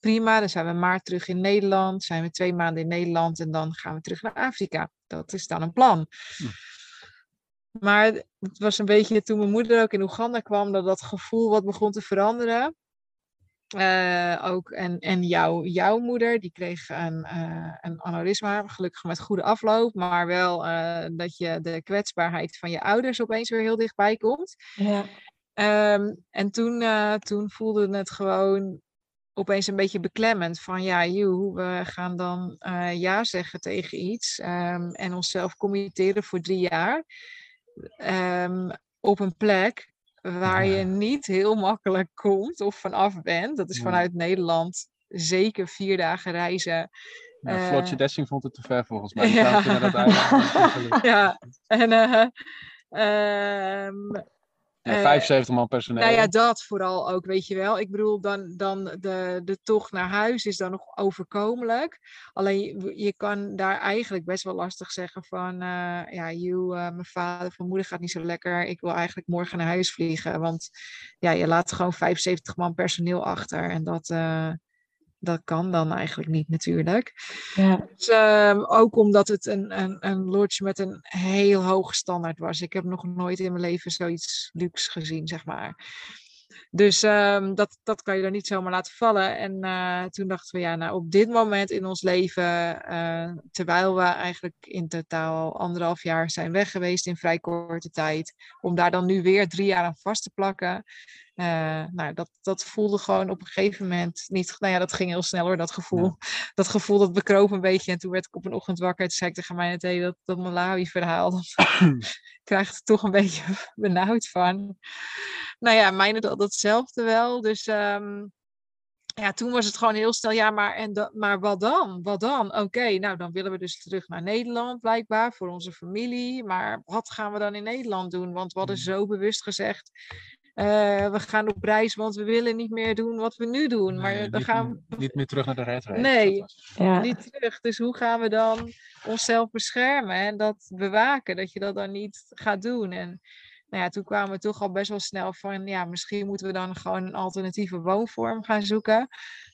B: prima, dan zijn we maart terug in Nederland, zijn we twee maanden in Nederland en dan gaan we terug naar Afrika. Dat is dan een plan.
D: Hm.
B: Maar het was een beetje toen mijn moeder ook in Oeganda kwam, dat dat gevoel wat begon te veranderen. Eh, ook en, en jouw, jouw moeder, die kreeg een, uh, een aneurysma, gelukkig met goede afloop, maar wel uh, dat je de kwetsbaarheid van je ouders opeens weer heel dichtbij komt.
C: Ja.
B: Um, en toen, toen voelde het gewoon opeens een beetje beklemmend van ja, joh, we gaan dan ja zeggen tegen iets um, en onszelf committeren voor drie jaar um, op een plek waar je niet heel makkelijk komt of vanaf bent. Dat is vanuit Nederland zeker vier dagen reizen.
D: Ja, uh, Dessing vond het te ver volgens (laughs) mij.
B: Ja, (laughs)
D: ja.
B: ja. en uh, um,
D: ja, 75 man personeel.
B: Nou ja, dat vooral ook, weet je wel. Ik bedoel, dan, dan de, de tocht naar huis is dan nog overkomelijk. Alleen je, je kan daar eigenlijk best wel lastig zeggen van... Uh, ja, you, uh, mijn vader of mijn moeder gaat niet zo lekker. Ik wil eigenlijk morgen naar huis vliegen. Want ja, je laat gewoon 75 man personeel achter. En dat... Uh, dat kan dan eigenlijk niet natuurlijk.
C: Ja.
B: Dus, um, ook omdat het een, een, een lodge met een heel hoge standaard was. Ik heb nog nooit in mijn leven zoiets luxe gezien, zeg maar. Dus um, dat, dat kan je er niet zomaar laten vallen. En uh, toen dachten we, ja, nou op dit moment in ons leven, uh, terwijl we eigenlijk in totaal anderhalf jaar zijn weg geweest in vrij korte tijd, om daar dan nu weer drie jaar aan vast te plakken, uh, nou, dat, dat voelde gewoon op een gegeven moment niet. Nou ja, dat ging heel snel hoor, dat gevoel. Ja. (laughs) Dat gevoel dat bekroop een beetje. En toen werd ik op een ochtend wakker. Toen zei ik tegen mij net, dat, dat Malawi-verhaal. Dat (coughs) krijgt er toch een beetje (laughs) benauwd van. Nou ja, mijne dat hetzelfde wel. Dus um, ja, toen was het gewoon heel snel. Ja, maar, en da, maar wat dan? Wat dan? Oké, okay, nou dan willen we dus terug naar Nederland blijkbaar voor onze familie. Maar wat gaan we dan in Nederland doen? Want we hadden zo bewust gezegd we gaan op reis, want we willen niet meer doen wat we nu doen.
D: Nee,
B: maar dan
D: niet,
B: gaan
D: we... niet meer terug naar de red race.
B: Nee,
C: Ja.
B: niet terug. Dus hoe gaan we dan onszelf beschermen en dat bewaken, dat je dat dan niet gaat doen? En nou ja, toen kwamen we toch al best wel snel van, ja, misschien moeten we dan gewoon een alternatieve woonvorm gaan zoeken.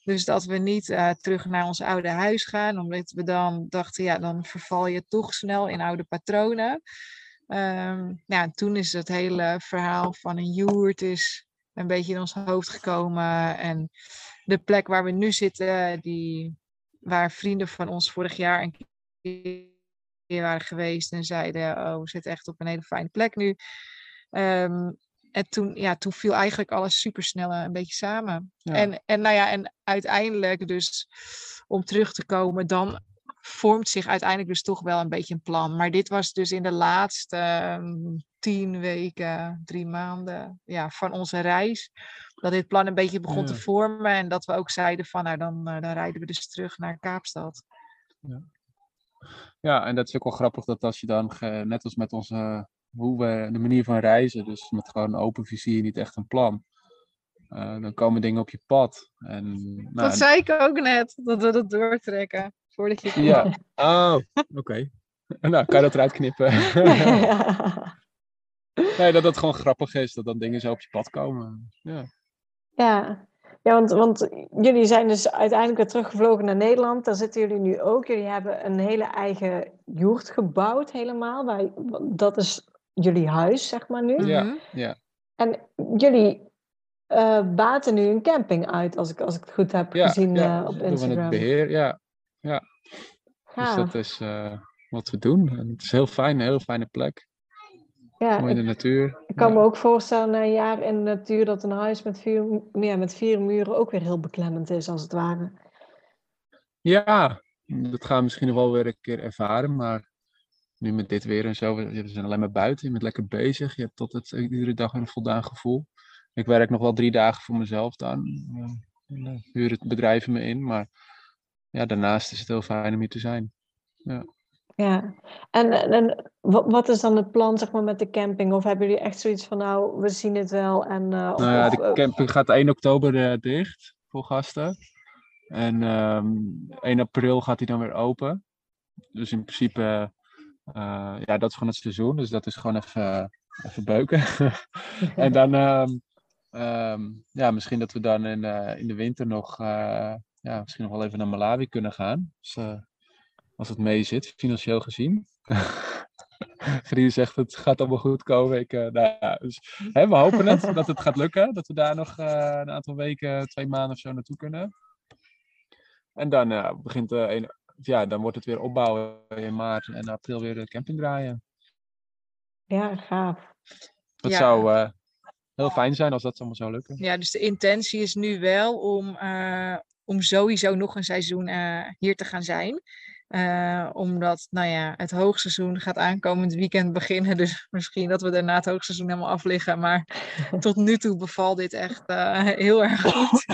B: Dus dat we niet uh, terug naar ons oude huis gaan, omdat we dan dachten, ja, dan verval je toch snel in oude patronen. Um, ja, toen is het hele verhaal van een joert is een beetje in ons hoofd gekomen. En de plek waar we nu zitten, die, waar vrienden van ons vorig jaar een keer waren geweest en zeiden, oh, we zitten echt op een hele fijne plek nu. Um, en toen, ja, toen viel eigenlijk alles supersnel een beetje samen.
D: Ja.
B: En, en nou ja, en uiteindelijk dus om terug te komen, dan vormt zich uiteindelijk dus toch wel een beetje een plan. Maar dit was dus in de laatste um, tien weken, drie maanden ja, van onze reis. Dat dit plan een beetje begon
D: Ja.
B: te vormen. En dat we ook zeiden van nou dan, uh, dan rijden we dus terug naar Kaapstad.
D: Ja, en dat is ook wel grappig dat als je dan, net als met onze, hoe we, de manier van reizen, dus met gewoon een open vizier, niet echt een plan. eh, dan komen dingen op je pad. En, nou,
B: dat zei ik ook net, dat we dat doortrekken. Voordat je
D: Ja. (laughs) Oh, oké. (laughs) Nou, kan je dat eruit knippen? (laughs) nee, dat dat gewoon grappig is, dat dan dingen zo op je pad komen. Ja.
C: Ja, ja want, want jullie zijn dus uiteindelijk weer teruggevlogen naar Nederland. Daar zitten jullie nu ook. Jullie hebben een hele eigen joert gebouwd helemaal. Waar, dat is jullie huis, zeg maar nu.
D: Ja,
B: Mhm.
D: ja.
C: En jullie eh, baten nu een camping uit, als ik, als ik het goed heb
D: Ja,
C: gezien
D: ja,
C: eh, op
D: doen we
C: Instagram.
D: het beheer, ja. Dus
C: Gaaf.
D: dat is eh, wat we doen. En het is heel fijn, een heel fijne plek.
C: ja,
D: Mooi in de
C: ik,
D: natuur.
C: ik kan
D: Ja.
C: me ook voorstellen na een jaar in de natuur dat een huis met vier, ja, met vier muren ook weer heel beklemmend is, als het ware.
D: Ja, dat gaan we misschien nog wel weer een keer ervaren, maar nu met dit weer en zo, we zijn alleen maar buiten, je bent lekker bezig, je hebt tot het iedere dag een voldaan gevoel. Ik werk nog wel drie dagen voor mezelf dan, eh, dan huur het bedrijf me in, maar ja, daarnaast is het heel fijn om hier te zijn.
C: Ja, en, en, en wat, wat is dan het plan zeg maar, met de camping? Of hebben jullie echt zoiets van, nou, we zien het wel en... eh,
D: Nou ja, de
C: eh,
D: camping gaat 1 oktober eh, dicht voor gasten. En ehm 1 april gaat hij dan weer open. Dus in principe, ja, dat is gewoon het seizoen. Dus dat is gewoon even, even beuken. (laughs) en dan, ehm, ehm, ja, misschien dat we dan in, in de winter nog ja, misschien nog wel even naar Malawi kunnen gaan. Dus, als het mee zit, financieel gezien. (laughs) Vrienden zegt het gaat allemaal goed komen. Ik, eh, nou, dus, hè, we hopen het (laughs) dat het gaat lukken. Dat we daar nog eh, een aantal weken, twee maanden of zo naartoe kunnen. En dan begint een, ja, dan wordt het weer opbouwen in maart en april weer de camping draaien.
C: Ja, gaaf.
D: Dat
B: Ja.
D: zou heel fijn zijn als dat allemaal zou lukken.
B: Ja, dus de intentie is nu wel om, om sowieso nog een seizoen eh, hier te gaan zijn. Eh, omdat, nou ja, het hoogseizoen gaat aankomend weekend beginnen. (laughs) Dus misschien dat we daarna het hoogseizoen helemaal afliggen. Maar (laughs) tot nu toe bevalt dit echt eh, (laughs) heel erg goed.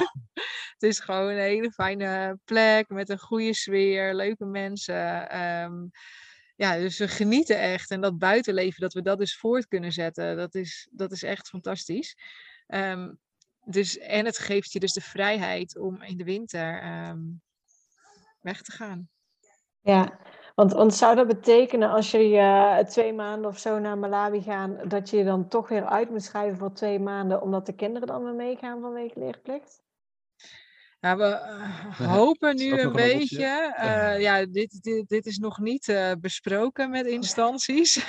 B: het is gewoon een hele fijne plek met een goede sfeer, leuke mensen. ehm, ja, dus we genieten echt. En dat buitenleven, dat we dat dus voort kunnen zetten, dat is, dat is echt fantastisch. Ehm, dus, en het geeft je dus de vrijheid om in de winter ehm, weg te gaan.
C: Ja, want, zou dat betekenen als jullie eh, twee maanden of zo naar Malawi gaan, dat je je dan toch weer uit moet schrijven voor twee maanden, omdat de kinderen dan weer meegaan vanwege leerplicht?
B: Nou, we eh, hopen nu een beetje. eh, ja, dit, dit, dit is nog niet eh, besproken met instanties.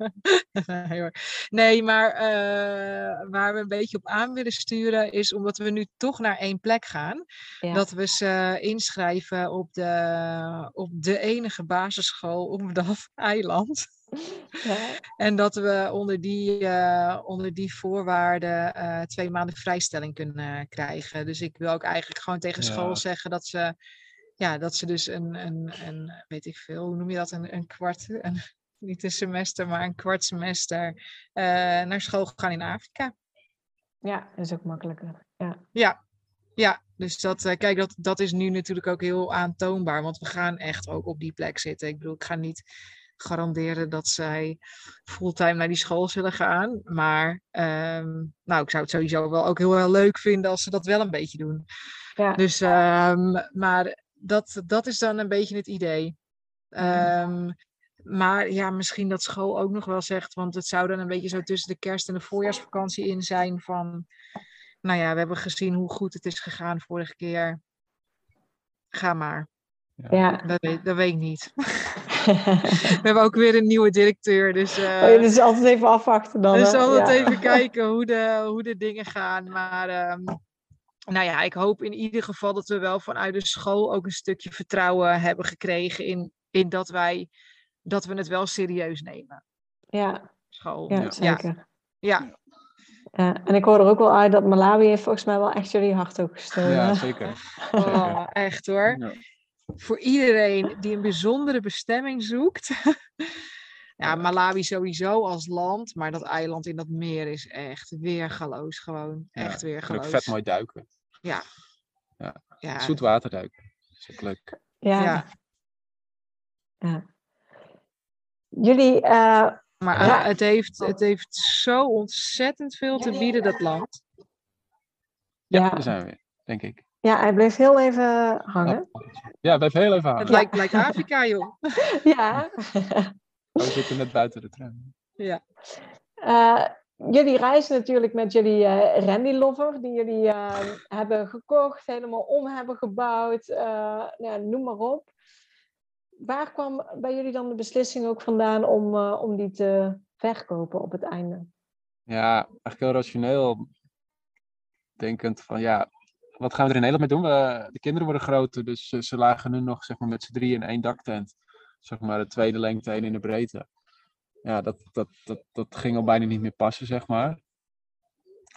B: (laughs) nee, nee, maar eh, waar we een beetje op aan willen sturen is omdat we nu toch naar één plek gaan.
C: Ja.
B: Dat we ze inschrijven op de, op de enige basisschool op dat (laughs) eiland.
C: Ja. (laughs)
B: En dat we onder die, eh, onder die voorwaarden eh, twee maanden vrijstelling kunnen krijgen. Dus ik wil ook eigenlijk gewoon tegen school
D: Ja.
B: zeggen dat ze, ja, dat ze dus een, een, een, weet ik veel, hoe noem je dat, een, een kwart, een, (laughs) niet een semester, maar een kwart semester eh, naar school gaan in Afrika.
C: ja, dat is ook makkelijker. Ja.
B: Ja, ja. Dus dat, kijk, dat, dat is nu natuurlijk ook heel aantoonbaar, want we gaan echt ook op die plek zitten. Ik bedoel, ik ga niet garanderen dat zij fulltime naar die school zullen gaan. Maar ehm, nou, ik zou het sowieso wel ook heel erg leuk vinden als ze dat wel een beetje doen.
C: Ja.
B: Dus, ehm, maar dat, dat is dan een beetje het idee. Ehm, maar ja, misschien dat school ook nog wel zegt, want het zou dan een beetje zo tussen de kerst en de voorjaarsvakantie in zijn van, nou ja, we hebben gezien hoe goed het is gegaan vorige keer. Ga maar.
C: ja.
B: Dat weet, dat weet ik niet. (laughs) (laughs) We hebben ook weer een nieuwe directeur, dus... eh,
C: Oh, ja, dus altijd even afwachten dan.
B: dus
C: hè?
B: altijd
C: Ja.
B: even (laughs) kijken hoe de, hoe de dingen gaan. Maar ehm, nou ja, ik hoop in ieder geval dat we wel vanuit de school ook een stukje vertrouwen hebben gekregen in, in dat wij dat we het wel serieus nemen.
C: Ja,
B: School.
C: ja,
D: Ja.
C: zeker.
B: Ja,
C: Ja, en ik hoor er ook wel uit dat Malawi heeft volgens mij wel echt jullie hart ook gestolen.
D: Ja,
C: hè? (laughs)
D: zeker.
B: oh, echt hoor.
D: Ja.
B: Voor iedereen die een bijzondere bestemming zoekt. (laughs) Ja, Malawi sowieso als land, maar dat eiland in dat meer is echt weergaloos gewoon.
D: Ja,
B: Echt
D: En ook
B: weergaloos.
D: vet mooi duiken.
B: Ja.
D: Ja.
B: Ja,
D: Zoet water duiken. Dat is ook leuk.
C: Ja.
B: ja.
C: ja. Jullie, eh,
B: Maar
C: Ja.
B: het, heeft, het heeft zo ontzettend veel te bieden, dat land.
D: Ja, daar zijn we denk ik.
C: Ja, hij bleef heel even hangen.
D: Ja, blijf heel even
B: Het
D: hangen.
B: lijkt, lijkt Afrika, joh. (laughs)
C: Ja. (laughs)
D: We zitten net buiten de tram.
C: Eh, jullie reizen natuurlijk met jullie eh Randy Lover, die jullie eh, hebben gekocht, helemaal om hebben gebouwd, eh, ja, noem maar op. Waar kwam bij jullie dan de beslissing ook vandaan om, eh, om die te verkopen op het einde?
D: Ja, eigenlijk heel rationeel. Denkend van ja, wat gaan we er in Nederland mee doen? We, de kinderen worden groter, dus ze, ze lagen nu nog zeg maar, met z'n drie in één daktent. Zeg maar de tweede lengte, één in de breedte. Ja, dat, dat, dat, dat ging al bijna niet meer passen, zeg maar.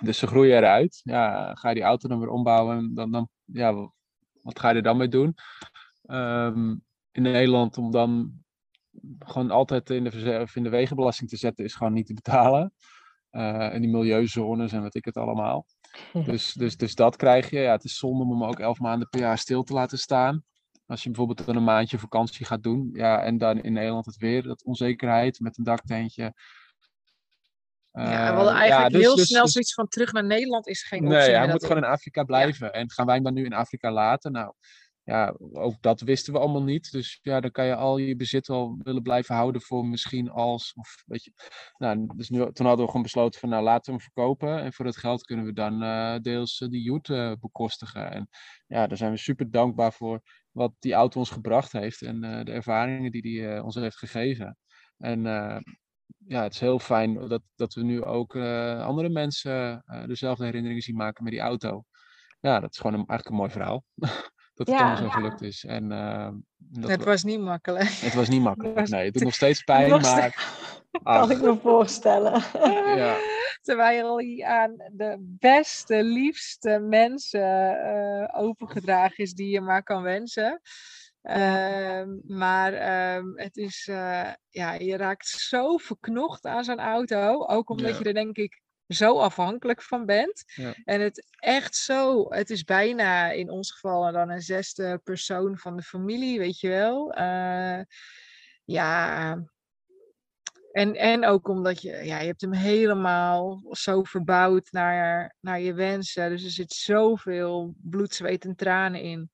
D: Dus ze groeien eruit. Ja, ga je die auto dan weer ombouwen, dan, dan, ja, wa- wat ga je er dan mee doen? Ehm, in Nederland om dan gewoon altijd in de, in de wegenbelasting te zetten, is gewoon niet te betalen. Eh, en die milieuzones en wat ik het allemaal. (laughs) Dus, dus, dus dat krijg je. Ja, het is zonde om hem ook elf maanden per jaar stil te laten staan. Als je bijvoorbeeld dan een maandje vakantie gaat doen. Ja, en dan in Nederland het weer, dat onzekerheid met een daktentje.
B: Ja, we hadden
D: Eh,
B: eigenlijk
D: ja, dus-
B: heel
D: dus-
B: snel
D: dus-
B: zoiets van terug naar Nederland is geen optie
D: Nee, hij moet gewoon in Afrika blijven. En gaan wij hem dan nu in Afrika laten? Nou, ja, ook dat wisten we allemaal niet. Dus ja, dan kan je al je bezit wel willen blijven houden voor misschien als, of weet je. Nou, dus nu, toen hadden we gewoon besloten van, nou, laten we hem verkopen. En voor dat geld kunnen we dan uh, deels uh, die Joet uh, bekostigen. En ja, daar zijn we super dankbaar voor wat die auto ons gebracht heeft. En de ervaringen die die ons heeft gegeven. En ja, het is heel fijn dat, dat we nu ook andere mensen dezelfde herinneringen zien maken met die auto. Ja, dat is gewoon een, eigenlijk een mooi verhaal. (laughs) dat het allemaal zo gelukt is. En, uh,
B: dat het was niet makkelijk.
D: Het was niet makkelijk. (laughs) Nee, het doet nog steeds pijn, nog maar. (laughs)
C: Kan ik me voorstellen.
B: ja. (laughs) Terwijl hij aan de beste, liefste mensen uh, overgedragen is die je maar kan wensen. Uh, maar uh, het is, uh, ja, je raakt zo verknocht aan zo'n auto. Ook omdat ja. je er denk ik zo afhankelijk van bent. Ja. En het echt zo, het is bijna in ons geval dan een zesde persoon van de familie, weet je wel. Uh, ja. En, en ook omdat je, ja, je hebt hem helemaal zo verbouwd naar, naar je wensen. Dus er zit zoveel bloed, zweet en tranen in.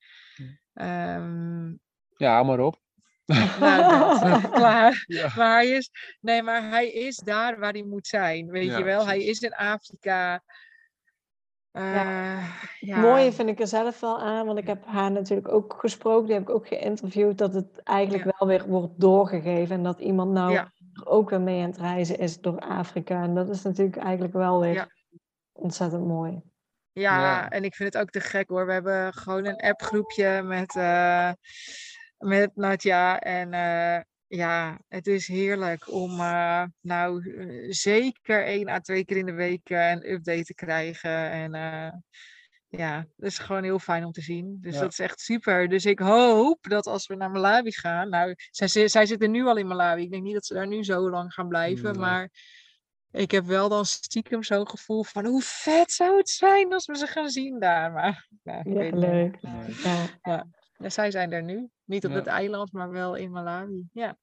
B: Um,
D: ja, maar op. (laughs)
B: nou, (laughs) klaar. Ja. Maar hij is, nee, maar hij is daar waar hij moet zijn, weet ja, je wel. Hij is in Afrika. Uh,
C: ja. ja. Mooie vind ik er zelf wel aan, want ik heb haar natuurlijk ook gesproken, die heb ik ook geïnterviewd, dat het eigenlijk wel weer wordt doorgegeven en dat iemand nou ook weer mee aan het reizen is door Afrika. En dat is natuurlijk eigenlijk wel weer ontzettend mooi.
B: Ja, en ik vind het ook te gek hoor. We hebben gewoon een appgroepje met... Uh, met Nadja. En uh, ja, het is heerlijk om uh, nou zeker één à twee keer in de week uh, een update te krijgen. En ja, dat is gewoon heel fijn om te zien. Dus ja. dat is echt super. Dus ik hoop dat als we naar Malawi gaan. Nou, zij, zij zitten nu al in Malawi. Ik denk niet dat ze daar nu zo lang gaan blijven. Nee. Maar ik heb wel dan stiekem zo'n gevoel van hoe vet zou het zijn als we ze gaan zien daar. Maar ja,
C: ja leuk.
B: Ja. ja. Ja, zij zijn er nu. Niet op ja. het eiland, maar wel in Malawi. Ja,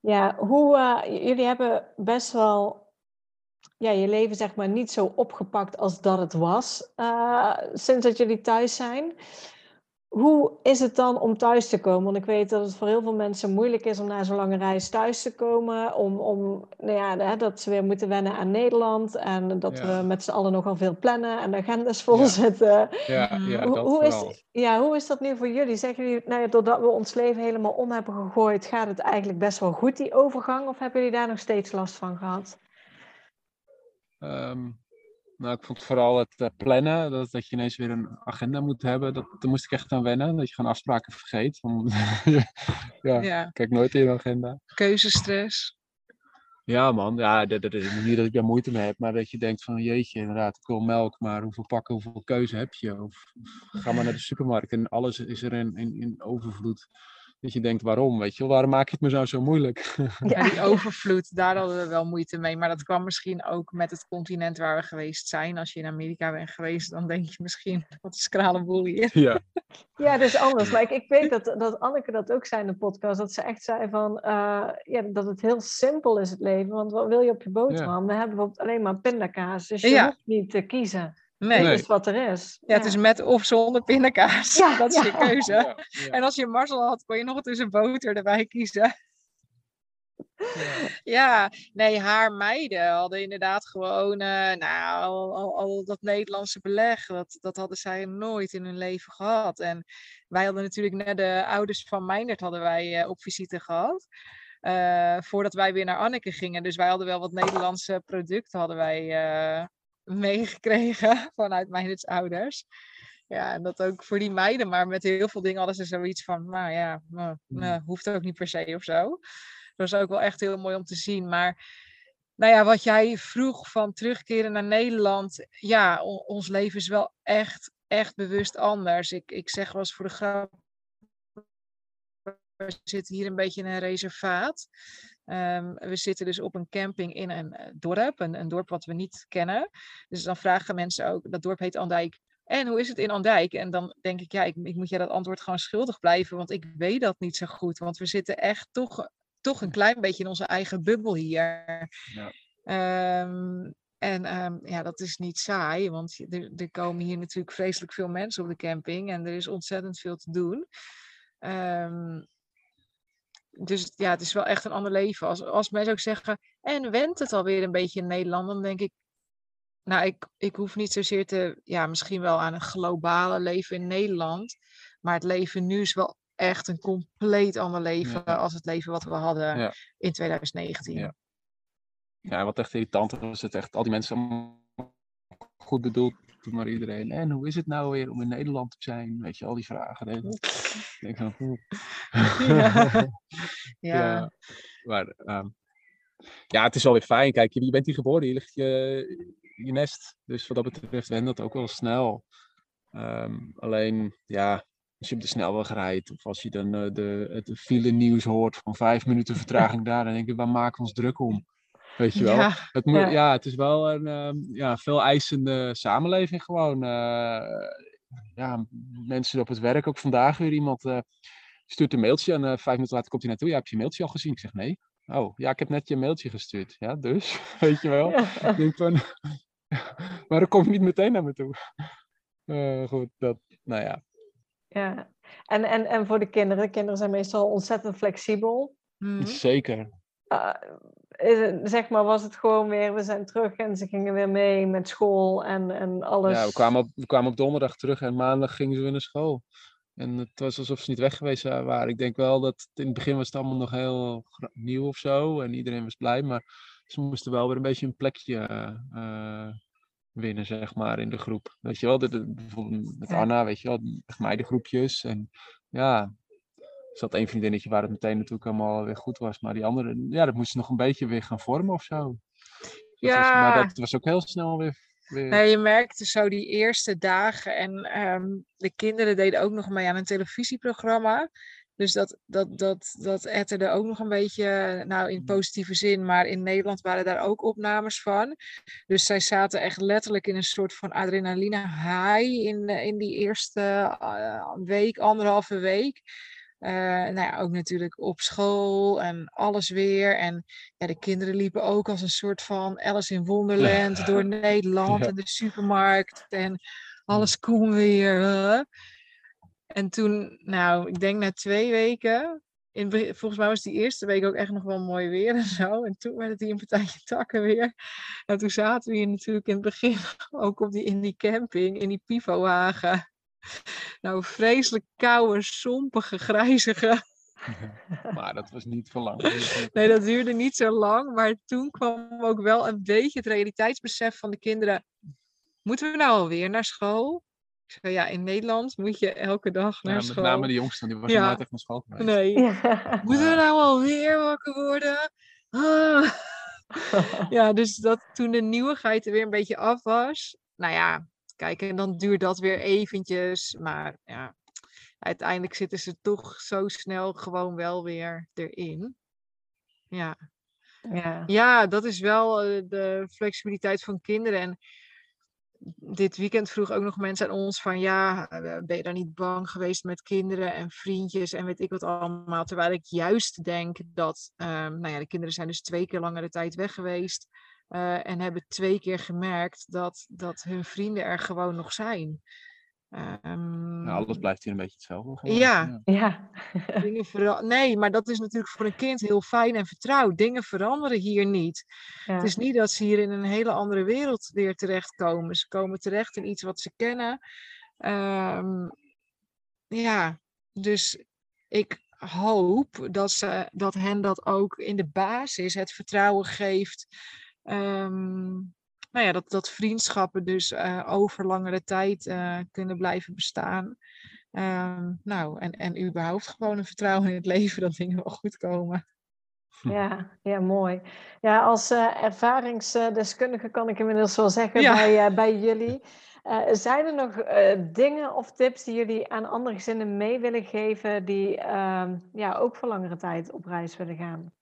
C: ja hoe, uh, jullie hebben best wel ja, je leven zeg maar niet zo opgepakt als dat het was uh, sinds dat jullie thuis zijn. Hoe is het dan om thuis te komen? Want ik weet dat het voor heel veel mensen moeilijk is om na zo'n lange reis thuis te komen. Om, om nou ja, dat ze weer moeten wennen aan Nederland. En dat ja. we met z'n allen nogal veel plannen en de agendas vol
D: ja.
C: zitten.
D: Ja, ja,
C: hoe, is, ja, hoe is dat nu voor jullie? Zeggen jullie, nou ja, doordat we ons leven helemaal om hebben gegooid, gaat het eigenlijk best wel goed, die overgang? Of hebben jullie daar nog steeds last van gehad?
D: Um, nou, ik vond vooral het uh, plannen, dat, dat je ineens weer een agenda moet hebben. Dat, daar moest ik echt aan wennen, dat je gewoon afspraken vergeet. Want, (laughs) ja,
B: Ja.
D: kijk nooit in je agenda.
B: Keuzestress.
D: Ja man, ja, dat, dat is niet dat ik daar moeite mee heb, maar dat je denkt van jeetje, inderdaad, ik wil melk, maar hoeveel pakken, hoeveel keuze heb je? Of, of ga maar naar de supermarkt en alles is er in, in, in overvloed. Dat je denkt, waarom? Weet je wel, waarom maak je het me zo, zo moeilijk?
B: Ja, die (laughs) overvloed, daar hadden we wel moeite mee. Maar dat kwam misschien ook met het continent waar we geweest zijn. Als je in Amerika bent geweest, dan denk je misschien, (laughs) wat is kralenboel hier.
D: Ja,
C: Ja, dat is anders. Maar ik, ik weet (laughs) dat, dat Anneke dat ook zei in de podcast. Dat ze echt zei van, uh, ja, dat het heel simpel is het leven. Want wat wil je op je boterham? We hebben bijvoorbeeld alleen maar pindakaas. Dus je
B: Ja.
C: hoeft niet te kiezen.
B: Nee,
C: Dat is wat er is.
B: ja, het is met of zonder pindakaas. (laughs)
C: Ja, (laughs)
B: dat is
C: ja.
B: je keuze.
D: ja, ja,
B: En als je Marcel had, kon je nog tussen boter erbij kiezen.
D: ja.
B: Ja, nee, haar meiden hadden inderdaad gewoon, eh, nou, al, al, al dat Nederlandse beleg, dat, dat hadden zij nooit in hun leven gehad. En wij hadden natuurlijk net de ouders van Meindert hadden wij eh, op visite gehad. eh, voordat wij weer naar Anneke gingen. Dus wij hadden wel wat Nederlandse producten hadden wij eh, meegekregen (laughs) vanuit Meinderts ouders. Ja, en dat ook voor die meiden, maar met heel veel dingen hadden ze zoiets van, nou ja, nou, nou, hoeft ook niet per se of zo. Dat was ook wel echt heel mooi om te zien. Maar nou ja, wat jij vroeg van terugkeren naar Nederland. Ja, ons leven is wel echt, echt bewust anders. Ik, ik zeg wel eens voor de grap. We zitten hier een beetje in een reservaat. Ehm, we zitten dus op een camping in een eh, dorp, een, een dorp wat we niet kennen. Dus dan vragen mensen ook, dat dorp heet Andijk. En hoe is het in Andijk? En dan denk ik, ja, ik, ik moet je dat antwoord gewoon schuldig blijven, want ik weet dat niet zo goed. Want we zitten echt toch, toch een klein beetje in onze eigen bubbel hier.
D: Ja.
B: Ehm, En ehm, ja, dat is niet saai, want er, er komen hier natuurlijk vreselijk veel mensen op de camping en er is ontzettend veel te doen. Ehm, dus ja, het is wel echt een ander leven. Als, als mensen ook zeggen, en went het alweer een beetje in Nederland, dan denk ik, nou, ik, ik hoef niet zozeer te, ja, misschien wel aan een globale leven in Nederland, maar het leven nu is wel echt een compleet ander leven
D: Ja.
B: als het leven wat we hadden
D: Ja.
B: in 2019.
D: Ja. Ja, wat echt irritant was het echt. Al die mensen goed bedoeld, maar iedereen. En hoe is het nou weer om in Nederland te zijn? Weet je, al die vragen. (laughs) Ik denk van.
B: Ja. (laughs) Ja.
D: Ja, maar ehm, ja, het is wel weer fijn. Kijk, je, je bent hier geboren, hier ligt je, je nest. Dus wat dat betreft went dat ook wel snel. Ehm, alleen, ja, als je op de snelweg rijdt of als je dan eh, de, het file nieuws hoort van vijf minuten vertraging (laughs) daar, dan denk je, waar maken we ons druk om? Weet je wel?
B: Ja.
D: Het, moet,
C: Ja.
D: ja. het is wel een ehm, ja, veel eisende samenleving gewoon. eh, ja, mensen op het werk, ook vandaag weer iemand eh, stuurt een mailtje en eh, vijf minuten later komt hij naartoe. Ja, heb je je mailtje al gezien? Ik zeg nee. Oh, ja, ik heb net je mailtje gestuurd. Ja, dus, (laughs) weet je wel. Ik denk van, waarom kom je niet meteen naar me toe? Eh, goed, dat, nou ja.
C: Ja, en, en, en voor de kinderen, de kinderen zijn meestal ontzettend flexibel.
B: Mhm.
D: Zeker.
C: Uh, zeg maar, was het gewoon weer, we zijn terug en ze gingen weer mee met school en, en alles.
D: Ja, we kwamen, op, we kwamen op donderdag terug en maandag gingen ze weer naar school. En het was alsof ze niet weg geweest wa- waren. Ik denk wel dat in het begin was het allemaal nog heel nieuw of zo. En iedereen was blij. Maar ze moesten wel weer een beetje een plekje eh, winnen, zeg maar, in de groep. Weet je wel, de, de- bijvoorbeeld met. Anna, weet je wel, die echt meidengroepjes. En ja, zat één vriendinnetje waar het meteen natuurlijk allemaal weer goed was. Maar die andere, ja, dat moest ze nog een beetje weer gaan vormen of zo. Dat was, maar
B: Ja.
D: dat was ook heel snel weer... weer
B: Nee, je merkte zo die eerste dagen. En ehm, de kinderen deden ook nog mee aan een televisieprogramma. Dus dat, dat, dat, dat etterde ook nog een beetje, nou in positieve zin, maar in Nederland waren daar ook opnames van. Dus zij zaten echt letterlijk in een soort van adrenaline high in, eh, in die eerste eh, week, anderhalve week. Eh, nou ja, ook natuurlijk op school en alles weer. En ja, de kinderen liepen ook als een soort van Alice in Wonderland (laughs) door Nederland en de supermarkt. En alles kon weer. En toen, nou, ik denk na twee weken. In, volgens mij was die eerste week ook echt nog wel mooi weer en zo. En toen werd het hier een partijtje takken weer. En toen zaten we hier natuurlijk in het begin (laughs) ook op die, in die camping, in die pivowagen. Nou, vreselijk koude, sompige, grijzige. (laughs)
D: Maar dat was niet voor lang.
B: Nee, dat duurde niet zo lang. Maar toen kwam ook wel een beetje het realiteitsbesef van de kinderen. Moeten we nou alweer naar school? Ik zei, ja, in Nederland moet je elke dag naar
D: Ja, met
B: school.
D: name de jongste, die was
B: Ja.
D: nooit echt naar school geweest.
B: Nee. (laughs)
C: Ja.
B: Moeten we nou alweer wakker worden? Ah. (laughs) Ja, dus dat toen de nieuwigheid er weer een beetje af was. Nou ja, kijk, en dan duurt dat weer eventjes. Maar ja, uiteindelijk zitten ze toch zo snel gewoon wel weer erin. Ja.
C: ja.
B: Ja, dat is wel eh, de flexibiliteit van kinderen. En dit weekend vroeg ook nog mensen aan ons van ja, eh, ben je dan niet bang geweest met kinderen en vriendjes en weet ik wat allemaal. Terwijl ik juist denk dat, ehm, nou ja, de kinderen zijn dus twee keer langere tijd weg geweest. Eh, en hebben twee keer gemerkt dat, dat hun vrienden er gewoon nog zijn. Ehm,
D: Ja, alles blijft hier een beetje hetzelfde. gewoon.
B: Ja.
C: Ja.
B: dingen Nee, maar dat is natuurlijk voor een kind heel fijn en vertrouwd. Dingen veranderen hier niet.
C: Ja.
B: Het is niet dat ze hier in een hele andere wereld weer terechtkomen. Ze komen terecht in iets wat ze kennen. Ehm, ja, dus ik hoop dat, ze, dat hen dat ook in de basis het vertrouwen geeft. Ehm, nou ja, dat, dat vriendschappen dus eh, over langere tijd eh, kunnen blijven bestaan. Ehm, nou, en, en überhaupt gewoon een vertrouwen in het leven (laughs) dat dingen wel goed komen.
C: Ja, ja, mooi. Ja, als eh, ervaringsdeskundige kan ik inmiddels wel zeggen
B: Ja.
C: bij, bij (laughs) jullie. Zijn er nog dingen of tips die jullie aan andere gezinnen mee willen geven die ehm, ja, ook voor langere tijd op reis willen gaan?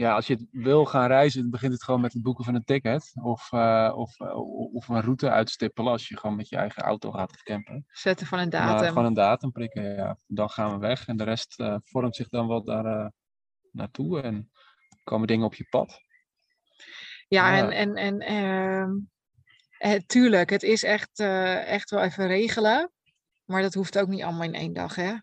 D: Ja, als je wil gaan reizen, dan begint het gewoon met het boeken van een ticket. Of, eh, of, eh, of een route uitstippelen als je gewoon met je eigen auto gaat of campen.
B: Zetten van een
D: Maar
B: datum.
D: gewoon een datum prikken, ja. Dan gaan we weg en de rest eh, vormt zich dan wel daar naartoe en komen dingen op je pad.
B: Ja, en, en, en ehm, eh, tuurlijk, het is echt, echt wel even regelen. Maar dat hoeft ook niet allemaal in één dag, hè.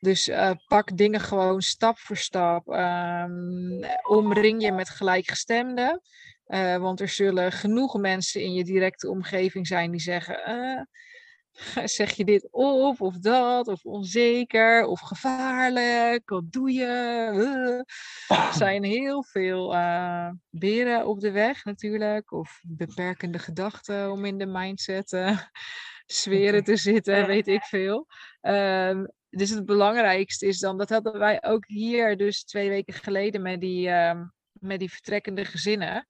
B: Dus eh, pak dingen gewoon stap voor stap. Ehm, omring je met gelijkgestemden. Eh, want er zullen genoeg mensen in je directe omgeving zijn die zeggen: eh, (laughs) zeg je dit op of dat, of onzeker, of gevaarlijk, wat doe je? Er (laughs) zijn heel veel beren op de weg natuurlijk, of beperkende gedachten om in de mindset (laughs) sferen te zitten, weet ik veel. Ehm, dus het belangrijkste is dan, dat hadden wij ook hier dus twee weken geleden met die, ehm, met die vertrekkende gezinnen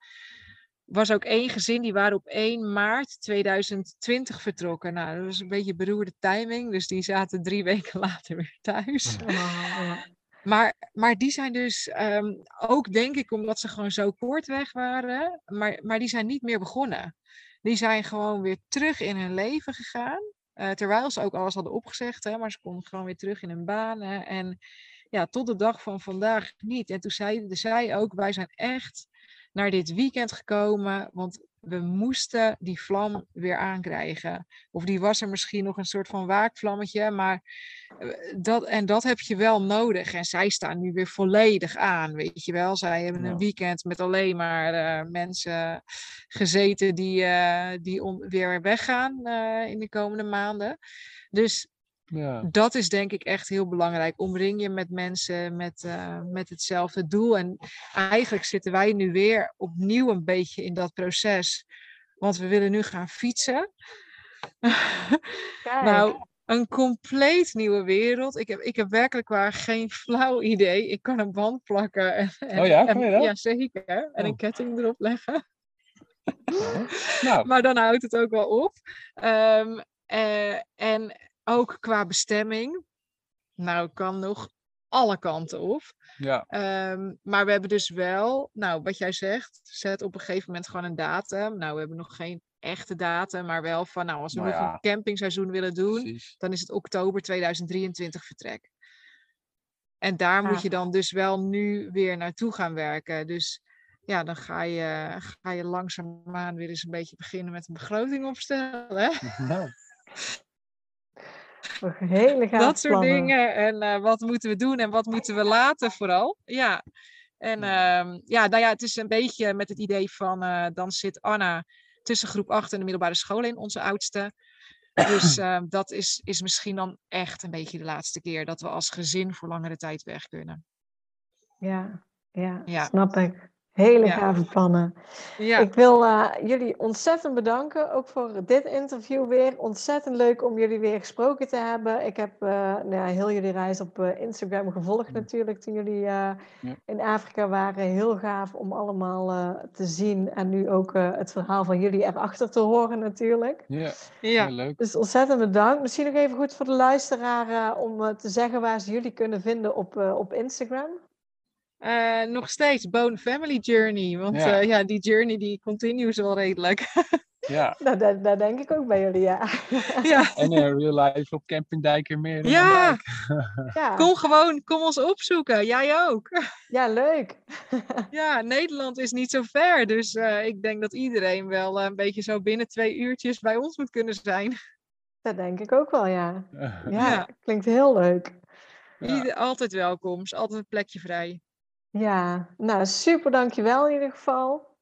B: was ook één gezin, die waren op 1 maart 2020 vertrokken. Nou, dat was een beetje beroerde timing, dus die zaten drie weken (laughs) later weer thuis.
C: Oh.
B: Maar, maar die zijn dus ehm, ook, denk ik, omdat ze gewoon zo kort weg waren, maar, maar die zijn niet meer begonnen. Die zijn gewoon weer terug in hun leven gegaan. Eh, terwijl ze ook alles hadden opgezegd, hè, maar ze konden gewoon weer terug in hun banen. En ja, tot de dag van vandaag niet. En toen zeiden zij ook, wij zijn echt naar dit weekend gekomen, want we moesten die vlam weer aankrijgen. Of die was er misschien nog een soort van waakvlammetje, maar eh, dat, en dat heb je wel nodig. En zij staan nu weer volledig aan, weet je wel. Zij hebben een weekend met alleen maar eh, mensen gezeten die, eh, die on- weer weggaan in de komende maanden. Dus
D: Ja.
B: dat is denk ik echt heel belangrijk. Omring je met mensen met, eh, met hetzelfde doel. En eigenlijk zitten wij nu weer opnieuw een beetje in dat proces. Want we willen nu gaan fietsen. (laughs) Nou, een compleet nieuwe wereld. Ik heb, ik heb werkelijk waar geen (laughs) flauw idee. Ik kan een band plakken. En, en,
D: Oh ja, kan je dat?
B: Ja, zeker. En
D: Oh.
B: een ketting erop leggen.
D: Nou, (laughs)
B: Maar dan houdt het ook wel op. Ehm, eh, en ook qua bestemming. Nou, kan nog alle kanten op.
D: ja.
B: Ehm, maar we hebben dus wel, nou, wat jij zegt, zet op een gegeven moment gewoon een datum. Nou, we hebben nog geen echte datum, maar wel van, nou, als we
D: Nou
B: nog
D: ja.
B: een campingseizoen willen doen,
D: Precies.
B: dan is het oktober 2023 vertrek. En daar moet je dan dus wel nu weer naartoe gaan werken. Dus ja, dan ga je, ga je langzaamaan weer eens een beetje beginnen met een begroting opstellen. (laughs) Hè?
C: Hele
B: dat soort
C: plannen.
B: dingen. En eh, wat moeten we doen en wat moeten we laten vooral. Ja. En ehm, ja, nou ja, het is een beetje met het idee van, eh, dan zit Anna tussen groep 8 en de middelbare school in, onze oudste. Dus (clears throat) ehm, dat is, is misschien dan echt een beetje de laatste keer dat we als gezin voor langere tijd weg kunnen.
C: Ja, ja,
B: Ja.
C: snap ik. Hele
B: Ja.
C: gave plannen.
B: Ja,
C: Ik wil eh, jullie ontzettend bedanken, ook voor dit interview weer. Ontzettend leuk om jullie weer gesproken te hebben. Ik heb eh, nou ja, heel jullie reis op eh, Instagram gevolgd natuurlijk toen jullie eh,
D: Ja.
C: in Afrika waren. Heel gaaf om allemaal eh, te zien en nu ook eh, het verhaal van jullie erachter te horen natuurlijk.
D: ja,
B: ja.
D: leuk.
C: Dus ontzettend bedankt. Misschien nog even goed voor de luisteraar eh, om te zeggen waar ze jullie kunnen vinden op, eh, op Instagram.
B: Eh, nog steeds Bone Family Journey. Want
D: Ja.
B: ja, ja die journey die continues wel redelijk. (laughs)
D: Ja.
C: Nou, dat, dat denk ik ook bij jullie, ja.
B: ja.
D: En in real life op Camping Dijkermeer. in
B: Ja.
C: Ja. (laughs)
B: Kom gewoon, kom ons opzoeken. Jij ook. (laughs)
C: Ja, leuk.
B: Ja, Nederland is niet zo ver. Dus eh, ik denk dat iedereen wel eh, een beetje zo binnen twee uurtjes bij ons moet kunnen zijn.
C: Dat denk ik ook wel, ja.
D: Ja.
C: Ja,
B: Ja.
C: klinkt heel leuk.
D: Ja.
B: Ieder, altijd welkom. Is altijd een plekje vrij.
C: Ja, nou super dankjewel in ieder geval.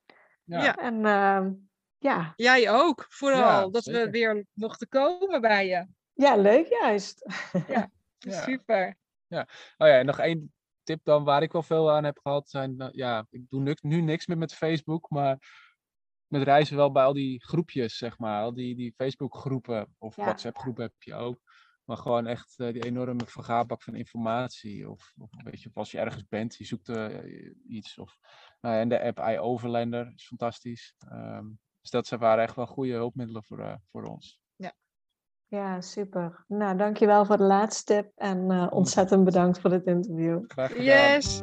D: Ja.
B: Ja.
C: En ehm, ja.
B: Jij ook, vooral.
D: Ja,
B: dat we weer mochten komen bij je.
C: ja, leuk juist. (laughs)
D: Ja.
B: Super.
D: Oh ja, en nog één tip dan waar ik wel veel aan heb gehad. Zijn, eh, ja, ik doe nu, nu niks meer met Facebook, maar met reizen wel bij al die groepjes, zeg maar. Al die, die Facebook groepen of
C: Ja.
D: WhatsApp groepen heb je ook. Maar gewoon echt eh, die enorme vergaarbak van informatie. Of, of weet je, of als je ergens bent, je zoekt eh, iets. Of, nou ja, en de app iOverlander is fantastisch. Ehm, dus dat zijn- waren echt wel goede hulpmiddelen voor, eh, voor ons.
C: Ja, super. Nou, dankjewel voor de laatste tip en eh, ontzettend bedankt voor dit interview.
D: Graag gedaan.
B: Yes.